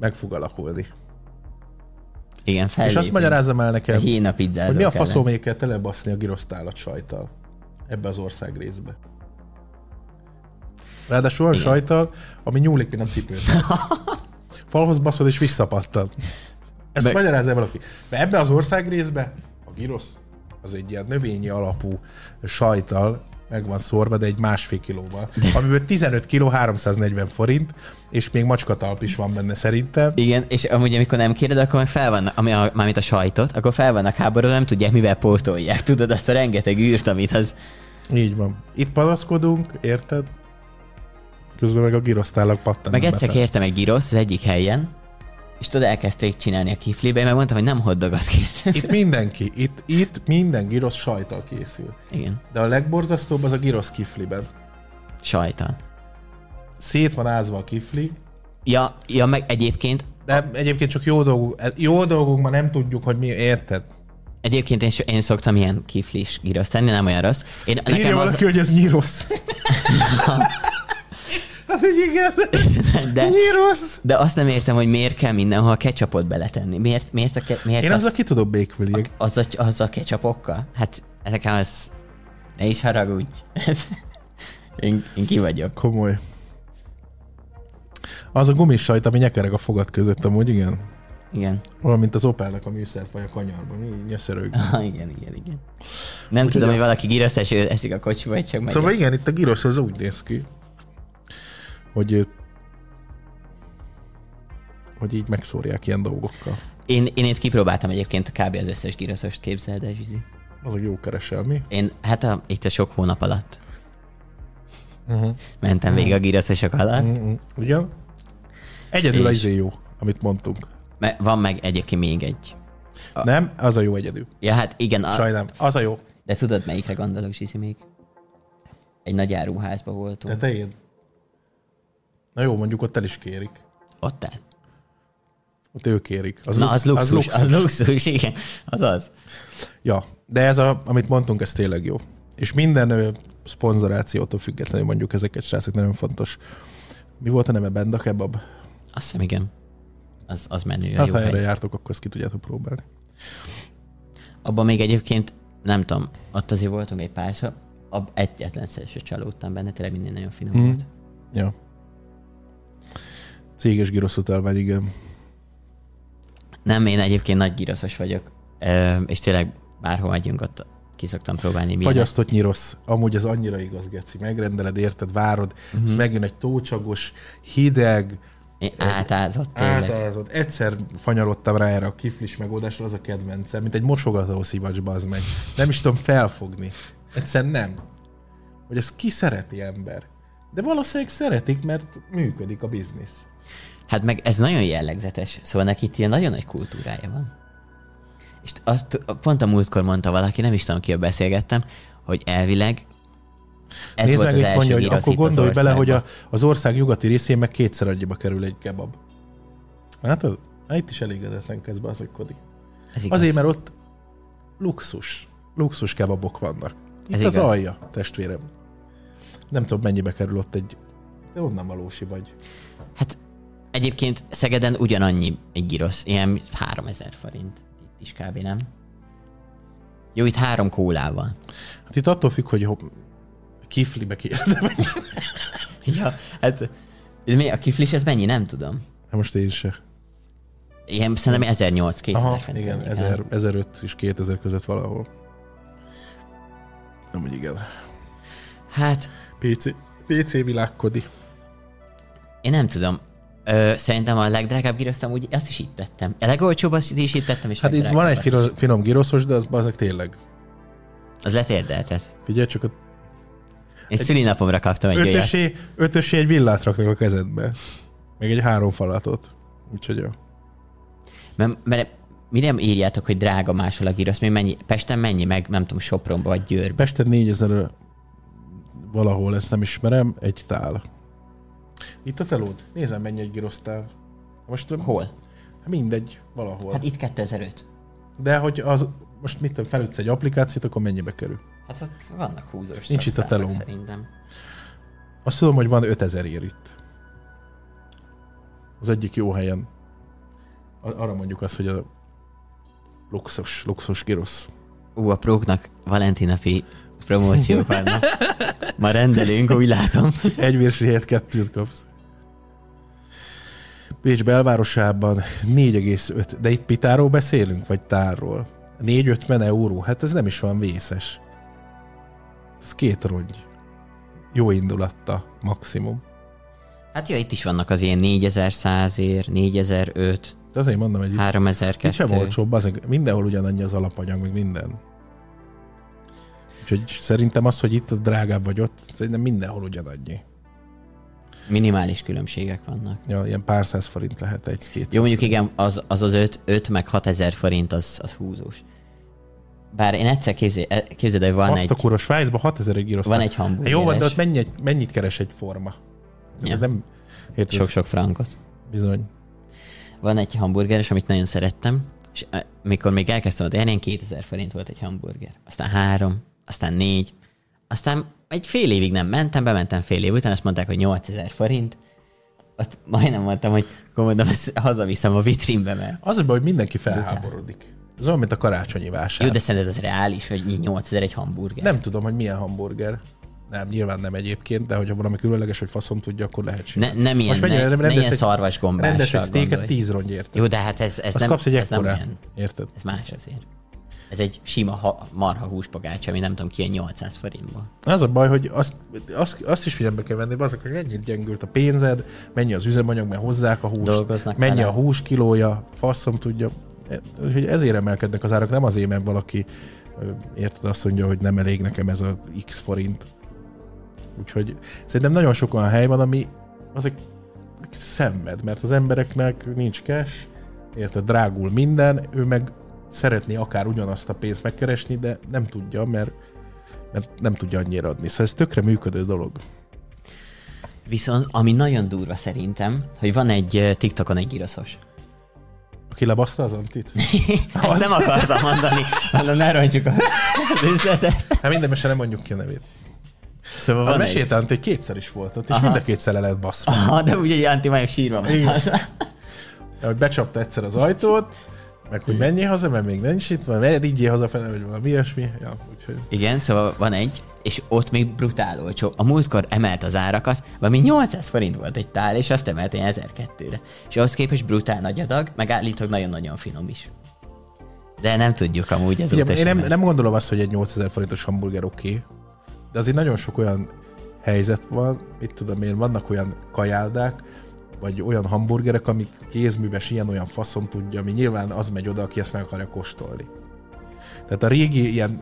meg fog alakulni. Igen, És fellépünk. azt magyarázzam el A nekem, pizzázók hogy mi a ellen. faszomé kell telebaszni a girosztálat sajtal ebbe az ország részbe. Ráadásul olyan Igen. sajtal, ami nyúlik, mint a cipőt. <laughs> Falhoz baszod és visszapattan. Ezt Meg- magyarázza el valaki. Mert ebbe az ország részbe a girosz az egy ilyen növényi alapú sajtal meg van szórva, de egy másfél kilóval. Amiből 15 kiló 340 forint, és még macskatalp is van benne szerintem. Igen, és amúgy amikor nem kéred, akkor meg fel vannak, ami a, mármint a sajtot, akkor fel vannak háborúra, nem tudják, mivel pótolják. Tudod, azt a rengeteg űrt, amit az... Így van. Itt panaszkodunk, érted? Közben meg a girosztálak pattannak Meg egyszer kértem egy giroszt az egyik helyen, és tudod, elkezdték csinálni a kiflibe, mert mondtam, hogy nem hoddogot kész. Itt mindenki, itt, itt minden girosz sajtal készül. Igen, De a legborzasztóbb az a girosz kifliben. sajtal. Szét van ázva a kifli, Ja, ja, meg egyébként de egyébként csak jó dolgunk, jó dolgunkban nem tudjuk, hogy mi érted. Egyébként én, én szoktam ilyen kiflis gíroszt tenni, nem olyan rossz. Én, Írja nekem az, valaki, hogy ez nyirosz. <laughs> <laughs> Hát, hogy igen. <laughs> de, Nyirosz. de azt nem értem, hogy miért kell mindenhol ketchupot beletenni. Miért, miért, a, ke- miért Én azzal ki tudok békvüli. az, a, az a ketchupokkal? Hát nekem az... Ne is haragudj. <laughs> én, én ki vagyok. Komoly. Az a gumis sajt, ami nyekereg a fogad között, amúgy igen. Igen. Olyan, mint az Opelnek a műszerfaj a kanyarban. Így nyöszörög. <laughs> Ah, igen, igen, igen. Nem Úgyhogy tudom, a- hogy valaki gíroszt eszik a kocsiba, vagy csak megy. Szóval igen, itt a gyros az úgy néz ki, hogy hogy így megszórják ilyen dolgokkal. Én, én itt kipróbáltam egyébként kb. az összes gíroszost, képzeld el, Zsizi. Az a jó kereselmi. Én, hát a, itt a sok hónap alatt Uh-huh. mentem végig a gíroszosok alatt. Uh-huh. Ugyan? Egyedül És- az izé jó, amit mondtunk. Mert van meg egyébként még egy. A- Nem? Az a jó egyedül. Ja, hát igen, a, Sajnálom. Az a jó. de tudod, melyikre gondolok, Zsizi még? Egy nagy áruházba voltunk. De te én. Na jó, mondjuk ott el is kérik. Ott el. Ott ők kérik. Az Na, az lux- luxus, az luxus, igen, az az. Ja, de ez, a, amit mondtunk, ez tényleg jó. És minden szponzorációtól függetlenül mondjuk ezeket, srácok, nagyon fontos. Mi volt a neve? Benda Kebab? Azt hiszem, igen. Az, az menő, Hát, ha erre hely. jártok, akkor ezt ki tudjátok próbálni. Abban még egyébként, nem tudom, ott azért voltunk egy párszor, ab egyetlen se csalódtam benne, tényleg minden nagyon finom Mhm. volt. Ja. Céges giroszhotelvány, igen. Nem, én egyébként nagy gíroszos vagyok, Ö, és tényleg bárhol megyünk, ott ki szoktam próbálni milyen. Fagyasztott nyirosz. Amúgy ez annyira igaz, Geci. Megrendeled, érted, várod, Mhm. uh-huh. megjön egy tócsagos, hideg, Én átázott tényleg. átázott. Egyszer fanyalodtam rá erre a kiflis megoldásra, az a kedvencem, mint egy mosogató szivacs, bazd meg. Nem is tudom felfogni. Egyszerűen nem. Hogy ezt ki szereti ember. De valószínűleg szeretik, mert működik a biznisz. Hát meg ez nagyon jellegzetes, szóval neki itt ilyen nagyon nagy kultúrája van. És azt pont a múltkor mondta valaki, nem is tudom, ki beszélgettem, hogy elvileg ez Nézd volt meg, az első mondja, hogy akkor az gondolj bele, hogy a, az ország nyugati részén meg kétszer annyiba kerül egy kebab. Hát, hát itt is elégedetlen kezd az, Kodi. Ez igaz. Azért, mert ott luxus, luxus kebabok vannak. Itt Ez az igaz. alja, testvérem. Nem tudom, mennyibe kerül ott egy... De onnan valósi vagy. Hát egyébként Szegeden ugyanannyi egy girosz, ilyen 3000 forint. Itt is kb. nem? Jó, itt három kólával. Hát itt attól függ, hogy ho- kiflibe kérdem. <laughs> Ja, hát mi, a kiflis ez mennyi? Nem tudom. Hát most én se. Ilyen szerintem 1008-2000 Aha, fent igen, lennék, 1000, nem? 1005 és 2000 között valahol. Nem, hogy igen. Hát PC, PC világkodi. Én nem tudom. Ö, szerintem a legdrágább giroszt úgy azt is itt tettem. A legolcsóbb azt is itt tettem, és Hát itt van egy finom, finom giroszos, de az azok tényleg. Az letérdeltet. Figyelj, csak a Én szülinapomra kaptam egy olyat. ötösé, ötösé egy villát raknak a kezedbe. Meg egy három falatot. Úgyhogy jó. Mert, mert mire írjátok, hogy drága máshol a? Még mennyi, Pesten mennyi, meg nem tudom, Sopronba vagy Győrbe. Pesten 4000 valahol, ezt nem ismerem, egy tál. Itt a telód? Nézem, mennyi egy girosztál. Most Hol? Hát mindegy, valahol. Hát itt 2005. De hogy az, most mit tudom, felütsz egy applikációt, akkor mennyibe kerül? Hát ott vannak húzós Nincs itt a telóm. Szerintem. Azt tudom, hogy van 5000 ér itt. Az egyik jó helyen. A- Arra mondjuk azt, hogy a luxus, luxus girosz. Ú, a próknak valentinapi promóciók vannak. Ma rendelünk, úgy látom. Egy vérsi helyett kettőt kapsz. Pécs belvárosában 4,5, de itt pitáról beszélünk, vagy tárról? 4-50 euró, hát ez nem is van vészes. Ez két rongy. Jó indulatta, maximum. Hát jó, itt is vannak az ilyen 4100 ér, 4005, De azért mondom, hogy itt, itt 3002. sem olcsóbb, az, mindenhol ugyanannyi az alapanyag, meg minden. Úgyhogy szerintem az, hogy itt drágább vagy ott, szerintem mindenhol ugyanannyi. Minimális különbségek vannak. Ja, ilyen pár száz forint lehet egy-két. Jó, mondjuk igen, az az, az 5, 5 meg 6000 forint, az, az húzós. Bár én egyszer képzel, képzeld, hogy van Azt egy, a kurva Svájcban 6000 egy girosztál. van egy Hát hamburgeres, jó, van, de ott mennyi, mennyit keres egy forma? Ja. Nem, sok-sok frankot. bizony. Van egy hamburgeres, amit nagyon szerettem, És eh, mikor még elkezdtem ott élni, 2000 forint volt egy hamburger. Aztán három, aztán négy, aztán egy fél évig nem mentem, bementem fél év után, azt mondták, hogy 8000 forint. Ott majdnem mondtam, hogy akkor mondom, ezt <laughs> hazaviszem a vitrínbe, mert... Az a baj, hogy mindenki felháborodik. Ez olyan, mint a karácsonyi vásár. Jó, de szerinted ez reális, hogy 8000 egy hamburger? Nem tudom, hogy milyen hamburger. Nem, nyilván nem egyébként, de hogyha valami különleges, hogy faszom tudja, akkor lehetséges. Ne, nem ilyen, Most ne, mennyire ne ilyen egy- szarvas gombással Rendes egy sztéket gondolj. 10 rongy érte. Jó, de hát ez, ez Azt nem, kapsz egy ez nem ilyen. Érted? Ez más azért. Ez egy sima ha, marha húspogács, ami nem tudom ki, ilyen 800 forintból. Az a baj, hogy azt, azt, azt is figyelembe kell venni, azok, hogy mennyit gyengült a pénzed, mennyi az üzemanyag, mert hozzák a húst, Dolgoznak mennyi vele. a hús kilója, faszom tudja. E- Úgyhogy ezért emelkednek az árak, nem azért, mert valaki érted azt mondja, hogy nem elég nekem ez a x forint. Úgyhogy szerintem nagyon sok olyan hely van, ami azok szenved, mert az embereknek nincs cash, érted, drágul minden, ő meg szeretné akár ugyanazt a pénzt megkeresni, de nem tudja, mert, mert nem tudja annyira adni. Szóval ez tökre működő dolog. Viszont ami nagyon durva szerintem, hogy van egy TikTokon egy giroszos. Aki lebaszta az antit? <laughs> Ezt nem akartam mondani, mondom, ne roncsuk a üzletet. Hát minden mese nem mondjuk ki a nevét. Szóval Az van egy... mesélte Antti, hogy kétszer is volt ott, és Aha. mind a kétszer le lett baszva. Aha, de úgy, hogy Anti majd sírva hogy becsapta egyszer az ajtót, meg hogy menjél haza, mert még nincs itt, vagy riggyél hazafele, vagy valami ilyesmi. Ja, úgyhogy Igen, szóval van egy, és ott még brutál olcsó. A múltkor emelt az árakat, valami 800 forint volt egy tál, és azt emelt ilyen 1002-re. És ahhoz képest brutál nagy adag, meg állítólag nagyon-nagyon finom is. De nem tudjuk amúgy ez Ugye, én nem, nem gondolom azt, hogy egy 8000 forintos hamburger oké, okay, de azért nagyon sok olyan helyzet van, mit tudom én, vannak olyan kajáldák, vagy olyan hamburgerek, amik kézműves, ilyen-olyan faszom tudja, ami nyilván az megy oda, aki ezt meg akarja kóstolni. Tehát a régi ilyen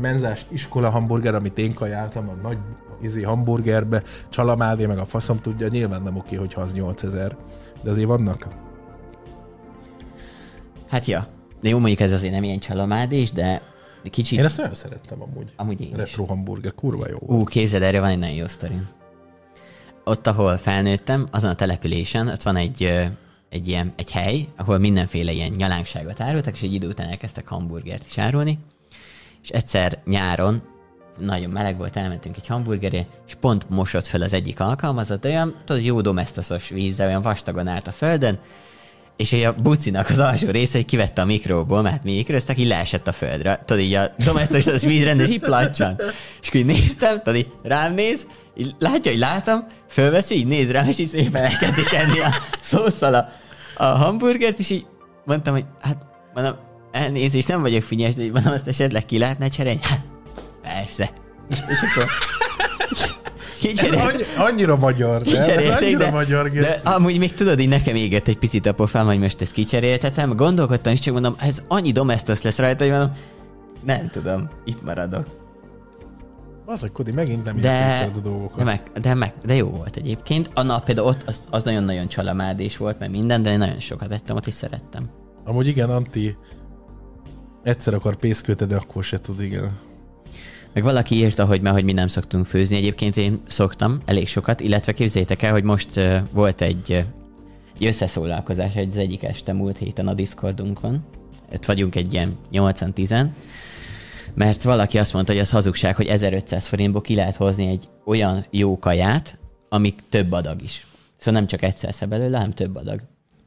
menzás iskola hamburger, amit én kajáltam, a nagy izé hamburgerbe, csalamádé, meg a faszom tudja, nyilván nem oké, hogyha az 8000. De azért vannak. Hát ja. De jó, mondjuk ez azért nem ilyen csalamádés, de kicsit... Én ezt nagyon szerettem amúgy. Amúgy én is. Retro hamburger, kurva jó. Ú, képzeld, erre van egy nagyon jó sztorim. Ott, ahol felnőttem, azon a településen, ott van egy, egy ilyen, egy hely, ahol mindenféle ilyen nyalánkságot árultak, és egy idő után elkezdtek hamburgert is árulni. És egyszer nyáron, nagyon meleg volt, elmentünk egy hamburgeré, és pont mosott fel az egyik alkalmazott, olyan, tudod, jó domesztoszos vízzel, olyan vastagon állt a földön, és így a bucinak az alsó része, hogy kivette a mikróból, mert mi mikroztak, így leesett a földre. Tudod, így a domesztosos vízrendes így placsan. És akkor így néztem, tudod, így rám néz, így látja, hogy látom, fölveszi, így néz rám, és így szépen elkezdi enni a szószal a, a hamburgert, és így mondtam, hogy hát, mondom, elnézést, nem vagyok finnyes, de mondom, azt esetleg ki lehetne cserélni? Hát, persze. És akkor Ez kicseréltem. annyi, annyira magyar, de Kicserélték, annyira de, magyar. de amúgy még tudod, így nekem égett egy picit a pofám, hogy most ezt kicseréltetem. Gondolkodtam, és csak mondom, ez annyi domestos lesz rajta, hogy mondom, nem tudom, itt maradok. Az, hogy Kodi, megint nem De, a dolgokat. de, meg, de, meg, de jó volt egyébként. A nap például ott az, az nagyon-nagyon csalamádés volt, mert minden, de én nagyon sokat ettem, ott is szerettem. Amúgy igen, Anti egyszer akar pészkölteni, de akkor se tud, igen. Meg valaki írta, hogy már, hogy mi nem szoktunk főzni. Egyébként én szoktam elég sokat, illetve képzeljétek el, hogy most volt egy, uh, egy összeszólalkozás egy az egyik este múlt héten a Discordunkon. Ott vagyunk egy ilyen 80-10 mert valaki azt mondta, hogy az hazugság, hogy 1500 forintból ki lehet hozni egy olyan jó kaját, amik több adag is. Szóval nem csak egyszer sze belőle, hanem több adag.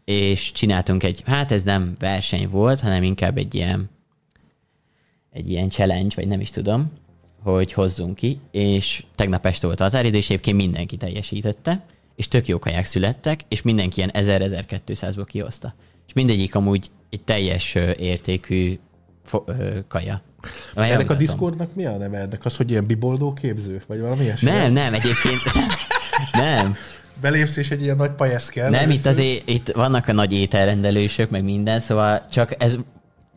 És csináltunk egy, hát ez nem verseny volt, hanem inkább egy ilyen egy ilyen challenge, vagy nem is tudom, hogy hozzunk ki, és tegnap este volt az határidő, és egyébként mindenki teljesítette, és tök jó kaják születtek, és mindenki ilyen 1000-1200-ból kihozta. És mindegyik amúgy egy teljes értékű kaja. Majd Ennek a. Discordnak mi a neve? Ennek az, hogy ilyen biboldó képző? Vagy valami ilyesmi? Nem, nem, egyébként <laughs> nem. Belépsz és egy ilyen nagy pajesz kell. Nem, itt először. azért itt vannak a nagy ételrendelősök, meg minden, szóval csak ez,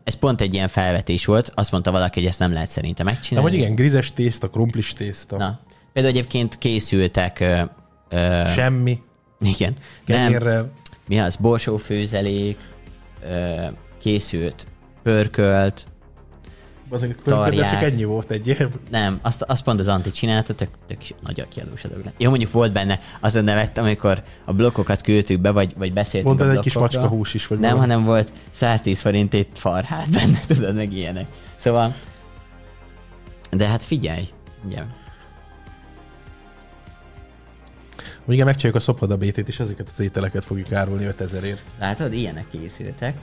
ez pont egy ilyen felvetés volt. Azt mondta valaki, hogy ezt nem lehet szerintem Nem, megcsinálni. hogy igen, grizes tészta, krumplis tészta. Na. Például egyébként készültek, ö, ö, Semmi. igen, nem, Kenyérrel. mi az, borsófőzelék, ö, készült pörkölt, Azok Tarják. ennyi volt egy ilyen. Nem, azt, azt pont az Anti csinálta, tök, tök nagy kiadós a dolog. Jó, mondjuk volt benne, azon nevettem, amikor a blokkokat küldtük be, vagy, vagy beszéltünk Volt a benne egy kis macska hús is, vagy Nem, valami. hanem volt 110 forintét farhát <laughs> benne, tudod, meg ilyenek. Szóval, de hát figyelj, ugye, Igen, megcsináljuk a szopada BT-t, és ezeket az ételeket fogjuk árulni 5000 ért. látod, ilyenek készültek.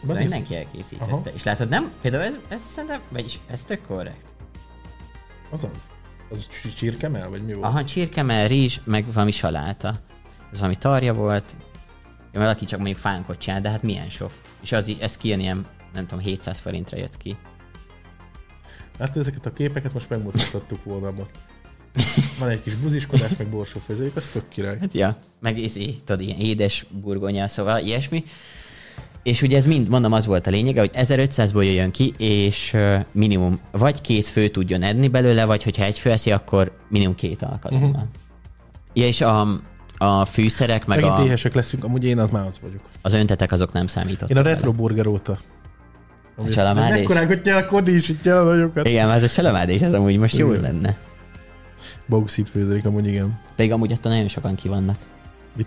Szóval Az is- mindenki elkészítette. Aha. És látod, nem? Például ez, ez szerintem, vagyis ez tök korrekt. Az az. Az csi- csirkemel, vagy mi volt? Aha, csirkemel, rizs, meg valami saláta. Ez valami tarja volt. Ja, valaki csak mondjuk fánkot csinál, de hát milyen sok. És az, ez kijön ilyen, nem tudom, 700 forintra jött ki. Hát ezeket a képeket most megmutathattuk volna ott. Van egy kis buziskodás, meg borsófőzőjük, az tök király. Hát ja, meg izé, tudod, ilyen édes burgonya, szóval ilyesmi. És ugye ez mind, mondom, az volt a lényege, hogy 1500-ból jöjjön ki, és minimum vagy két fő tudjon enni belőle, vagy hogyha egy fő eszi, akkor minimum két alkalommal. Uh-huh. Ja, és a, a fűszerek, meg Megint a, éhesek leszünk, amúgy én az már az vagyok. az öntetek azok nem számítottak. Én a retro burger óta. A csalamádés? Mekkorákat nyel a Kodi is, itt nyel a nagyokat. Igen, ez a csalamádés, ez amúgy most jó lenne. Bauxit főződik, amúgy igen. Pedig amúgy ott nagyon sokan ki vannak. Mit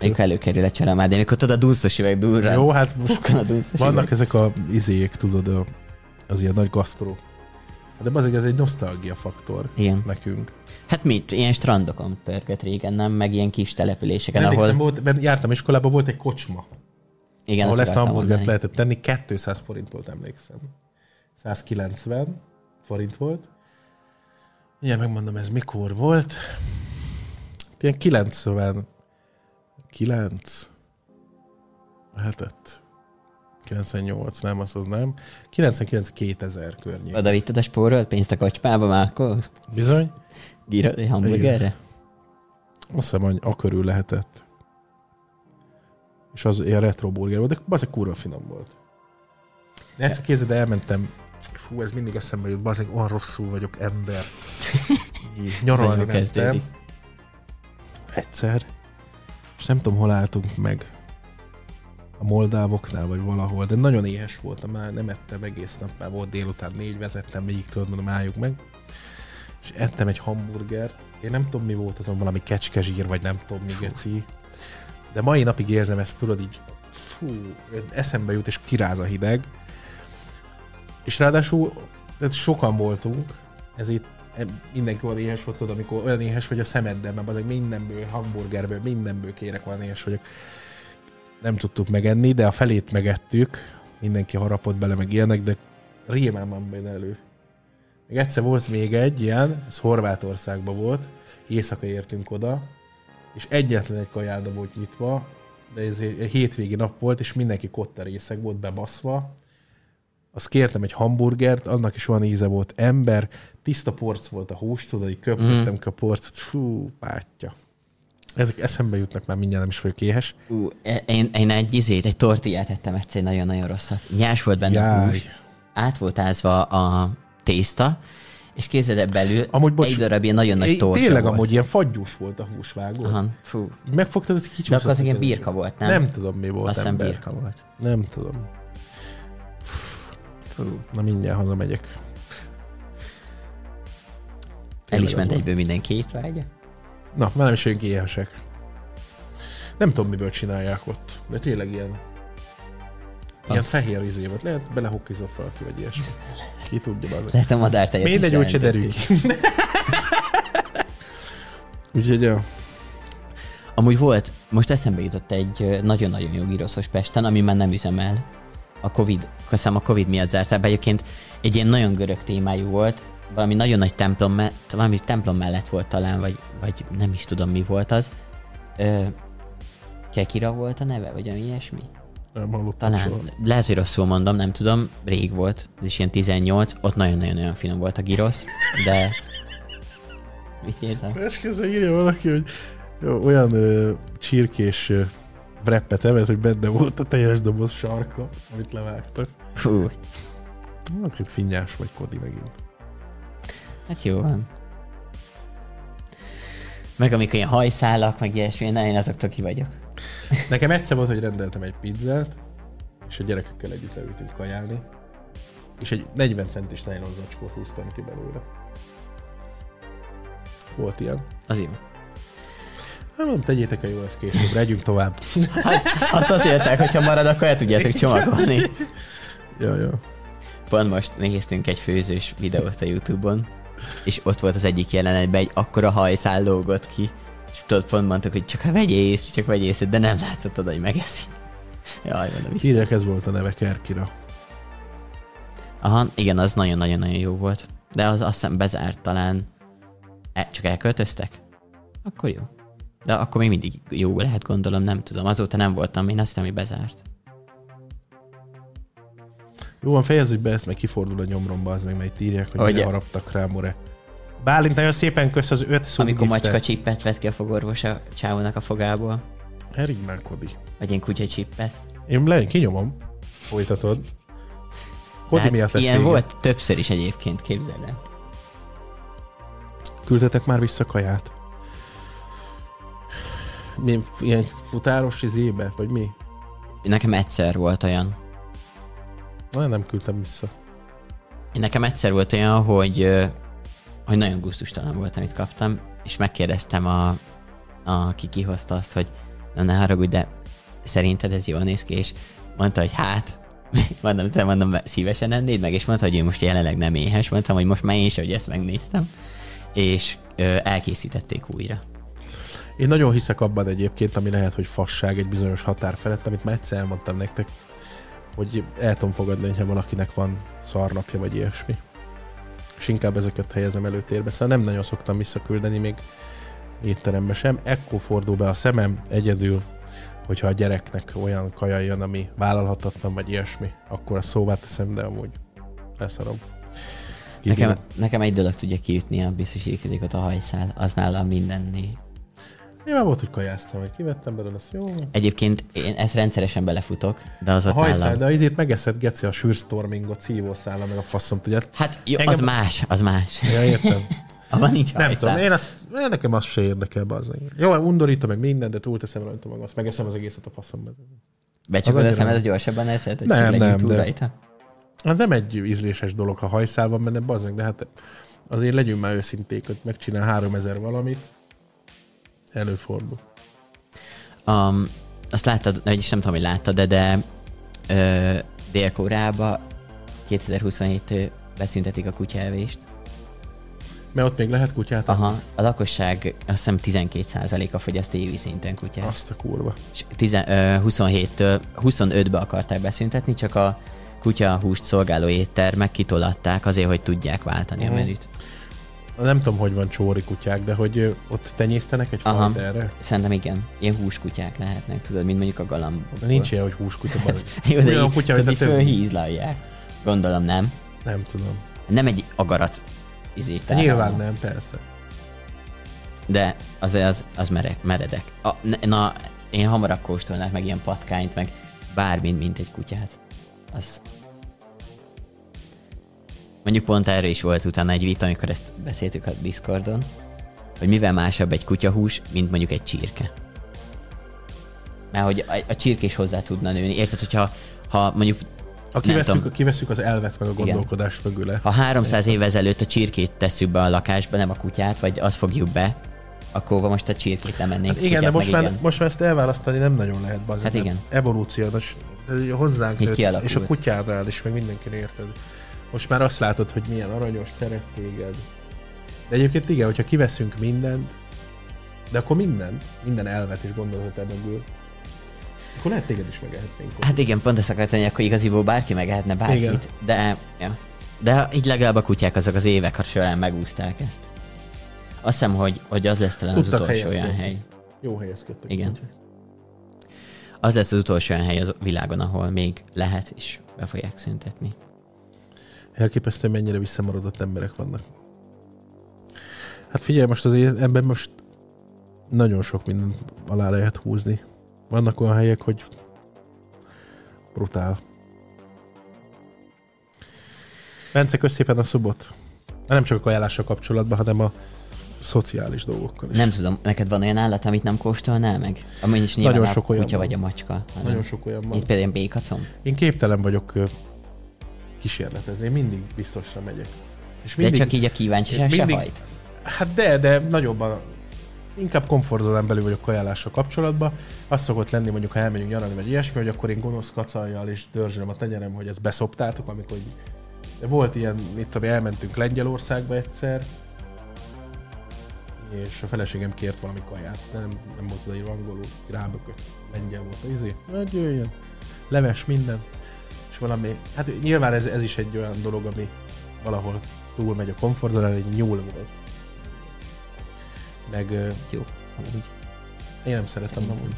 Még előkerül a csalamádé, amikor tudod a dúszos üveg durrán. Jó, hát most a dúszos vannak üveg. ezek a izék, tudod, a, az ilyen nagy gasztró. De azért ez egy nosztalgia faktor Igen. nekünk. Hát mit? Ilyen strandokon pörgött régen, nem? Meg ilyen kis településeken, Emlékszem, ahol... volt, ben- jártam iskolába, volt egy kocsma, Igen, ahol ezt a hamburgert mondani. lehetett tenni, 200 forint volt, emlékszem. 190 forint volt. Igen, megmondom, ez mikor volt. Ilyen 90... 9... Lehetett. 98, nem, az az nem. 99-2000 környék. Oda vitted a spórolt pénzt a kocsmába már akkor? Bizony. Gíra, hamburgerre? Azt hiszem, hogy a körül lehetett. És az ilyen retro burger volt, de az kurva finom volt. De egyszer kézed elmentem, fú, ez mindig eszembe jut, bazeg, olyan rosszul vagyok ember. <laughs> Nyaralni mentem. Egyszer. És nem tudom, hol álltunk meg. A moldávoknál, vagy valahol, de nagyon éhes voltam, már nem ettem egész nap, már volt délután négy, vezettem végig, tudod, mondom, álljuk meg. És ettem egy hamburgert, én nem tudom, mi volt azon, valami kecskezsír, vagy nem tudom, mi geci. De mai napig érzem ezt, tudod, így fú, eszembe jut, és kiráz a hideg. És ráadásul tehát sokan voltunk, ezért mindenki olyan éhes volt, tudod, amikor olyan éhes vagy a szemeddel, mert azok mindenből, hamburgerből, mindenből kérek, olyan éhes vagyok. Nem tudtuk megenni, de a felét megettük, mindenki harapott bele, meg ilyenek, de rémán van benne elő. Még egyszer volt még egy ilyen, ez Horvátországban volt, éjszaka értünk oda, és egyetlen egy kajálda volt nyitva, de ez egy hétvégi nap volt, és mindenki kotta részeg volt bebaszva. Azt kértem egy hamburgert, annak is van íze volt ember, tiszta porc volt a hús, tudod, így köpködtem mm. a porcot, fú, pátya. Ezek eszembe jutnak már mindjárt, nem is vagyok éhes. Ú, e- én, én egy izét, egy tortillát ettem egyszer, egy nagyon-nagyon rosszat. Nyás volt benne a Jaj. hús, át volt ázva a tészta, és képzeld belül Amúgy, bocs, egy darab ilyen nagyon nagy É, torsa Tényleg volt. amúgy ilyen fagyús volt a húsvágó. Aha, fú. Így megfogtad, ez De kicsúszott. akkor az ilyen a birka volt, nem? Nem tudom, mi volt Azt ember. birka volt. Nem tudom. Fú. Na mindjárt hazamegyek. El is ment egyből mindenki étvágya. Na, már nem is vagyunk éhesek. Nem tudom, miből csinálják ott, de tényleg ilyen, ilyen Az. fehér izémet. Lehet belehokkizott valaki, vagy ilyesmi. Ki tudja, az. Lehet a madártejet is Mindegy, úgyse derül ki. <laughs> Úgyhogy ja. Amúgy volt, most eszembe jutott egy nagyon-nagyon jó gyroszos Pesten, ami már nem üzemel. A Covid, köszönöm, a Covid miatt zárták be. Egyébként egy ilyen nagyon görög témájú volt, valami nagyon nagy templom, me- valami templom mellett volt talán, vagy, vagy nem is tudom mi volt az. Ö, Kekira volt a neve, vagy ami ilyesmi? Nem hallottam Talán. soha. Lehet, hogy rosszul mondom, nem tudom. Rég volt. Ez is ilyen 18. Ott nagyon-nagyon-nagyon finom volt a girosz, de... <laughs> Mit írtam? Esküszöm, írja valaki, hogy olyan ö, csirkés ö, wrappet evett, hogy benne volt a teljes doboz sarka, amit levágtak. Fú, Hát, finnyás vagy Kodi megint. hát jó van. Meg amikor ilyen hajszálak, meg ilyesmi, na én azoktól ki vagyok. <laughs> Nekem egyszer volt, hogy rendeltem egy pizzát, és a gyerekekkel együtt leültünk kajálni, és egy 40 centis nylon zacskót húztam ki belőle. Volt ilyen. Az jó. Hát mondom, tegyétek el jól ezt később, legyünk tovább. Az, azt azt írták, hogyha marad, akkor el tudjátok csomagolni. <laughs> ja, ja. Pont most néztünk egy főzős videót a Youtube-on, és ott volt az egyik jelenetben egy akkora hajszál lógott ki, és tudod, pont mondtuk, hogy csak ha vegyél észre, csak vegyél észre, de nem látszott oda, hogy megeszi. Jaj, mondom is. Írják, ez volt a neve Kerkira. Aha, igen, az nagyon-nagyon-nagyon jó volt. De az azt hiszem bezárt talán. E, csak elköltöztek? Akkor jó. De akkor még mindig jó lehet, gondolom, nem tudom. Azóta nem voltam, én azt hiszem, hogy bezárt. Jó van, fejezzük be ezt, meg kifordul a nyomromba, az meg, itt írják, hogy mire haraptak rá, more. Bálint, nagyon szépen kösz az öt szó Amikor macska csippet vett ki a fogorvos a csávónak a fogából. Erignálkodi. Vagy én kutya csippet. Én le, kinyomom. Folytatod. Kodi Hát miatt lesz ilyen vége. volt többször is egyébként, képzeld el. Küldtetek már vissza kaját? Mi, ilyen futáros izébe, vagy mi? Nekem egyszer volt olyan. Na, nem küldtem vissza. Nekem egyszer volt olyan, hogy, hogy nagyon gusztustalan volt, amit kaptam, és megkérdeztem a, a aki kihozta azt, hogy na ne haragudj, de szerinted ez jól néz ki, és mondta, hogy hát, <laughs> mondom, te mondom, szívesen ennéd meg, és mondta, hogy ő most jelenleg nem éhes, mondtam, hogy most már én is, hogy ezt megnéztem, és ö, elkészítették újra. Én nagyon hiszek abban egyébként, ami lehet, hogy fasság egy bizonyos határ felett, amit már egyszer elmondtam nektek, hogy el tudom fogadni, hogyha valakinek van szarnapja, vagy ilyesmi. És inkább ezeket helyezem előtérbe, szóval nem nagyon szoktam visszaküldeni még étterembe sem. Ekkor fordul be a szemem egyedül, hogyha a gyereknek olyan kaja jön, ami vállalhatatlan, vagy ilyesmi, akkor a szóvá teszem, de amúgy leszarom. Nekem, nekem egy dolog tudja kiütni a biztosítékot a hajszál, az nálam mindenné. Én már volt, hogy kajáztam, hogy kivettem belőle, azt jó. Egyébként én ezt rendszeresen belefutok, de az A ott hajszál, nálam. de az izét megeszed, geci, a sűrstormingot, szívószála, meg a faszom, tudját. Hát jó, Engem- az más, az más. Ja, értem. <laughs> Abban nincs Nem hajszál. tudom, én azt, én nekem azt se érdekel, bazdmeg. Jó, undorítom meg mindent, de túlteszem rajta magam, azt megeszem az egészet a faszomba. Becsukod Az a szemed, gyorsabban eszed, hogy Nem, nem, túl de- rajta? Hát nem egy ízléses dolog, ha hajszál van benne, bazd meg, de hát azért legyünk már őszinték, hogy megcsinál 3000 valamit, előfordul. Um, azt láttad, vagyis nem tudom, hogy láttad, de, de ö, Dél-Koreába 2027 beszüntetik a kutyaelvést. Mert ott még lehet kutyát? Aha, a lakosság azt hiszem 12%-a fogyaszt évi szinten kutyát. Azt a kurva. És 10, ö, 27-től 25-be akarták beszüntetni, csak a kutya húst szolgáló éttermek kitolatták azért, hogy tudják váltani Mhm. a menüt. Nem tudom, hogy van csóri kutyák, de hogy ott tenyésztenek egy Aha. fajt erre? Szerintem igen. Ilyen húskutyák lehetnek, tudod, mint mondjuk a galambok. De nincs ilyen, hogy húskutya. bazd. Jó, de Olyan kutya, tudod, fölhízlalják. Gondolom nem. Nem tudom. Nem egy agarat izé, De nyilván nem, persze. De az, az, az mere, meredek. A, na, én hamarabb kóstolnák meg ilyen patkányt, meg bármint, mint egy kutyát. Az... Mondjuk pont erről is volt utána egy vita, amikor ezt beszéltük a Discordon, hogy mivel másabb egy kutyahús, mint mondjuk egy csirke. Mert hogy a, a csirke is hozzá tudna nőni. Érted, hogyha ha mondjuk Ha kiveszünk, tudom. kiveszünk az elvet meg a gondolkodást mögüle. Ha 300 év ezelőtt a csirkét tesszük be a lakásba, nem a kutyát, vagy azt fogjuk be, akkor most a csirkét nem mennénk. Hát igen, de most már, igen. most már ezt elválasztani nem nagyon lehet, bazd. Hát igen. Evolúciós, de hozzánk, és a kutyádnál is, meg mindenkin érted. Most már azt látod, hogy milyen aranyos, szeret téged. De egyébként igen, hogyha kiveszünk mindent, de akkor mindent, minden elvet és gondolatot ebből, akkor lehet téged is megehetnénk. Hát igen, pont ezt akartam, hogy akkor igaziból bárki megehetne bárkit, Igen. de, ja. de így legalább a kutyák azok az évek során megúzták ezt. Azt hiszem, hogy, hogy az lesz talán az Tudtak utolsó helyezkedni. olyan hely. Jó helyezkedtek. Igen. kutyák. Az lesz az utolsó olyan hely az világon, ahol még lehet, és be fogják szüntetni. Elképesztő, mennyire visszamaradott emberek vannak. Hát figyelj, most azért ebben most nagyon sok mindent alá lehet húzni. Vannak olyan helyek, hogy brutál. Bence, szépen a szubot. Nem csak a kajálással kapcsolatban, hanem a szociális dolgokkal is. Nem tudom, neked van olyan állat, amit nem kóstolnál meg? Amúgy is nyilván Nagyon a sok olyan kutya van. vagy a macska. hanem- Nagyon sok olyan van. Itt például békacom. Én képtelen vagyok kísérletezni. Én mindig biztosra megyek. És De csak így a kíváncsiság se mindig- hajt. Hát de, de nagyobb a, inkább komfortzónán belül vagyok kajálással kapcsolatban. Az szokott lenni, mondjuk, ha elmegyünk nyaralni, vagy ilyesmi, hogy akkor én gonosz kacajjal és dörzsölöm a tenyerem, hogy ezt beszoptátok, amikor de volt ilyen, mit tudom, elmentünk Lengyelországba egyszer, és a feleségem kért valami kaját, de nem, nem volt odaírva angolul, rábökött, lengyel volt a izé, hát jöjjön, leves, minden, és valami, hát nyilván ez, ez is egy olyan dolog, ami valahol túl megy a komfortzónán, egy nyúl volt. Meg Ez jó. Amúgy. én nem szeretem Szerintem. amúgy.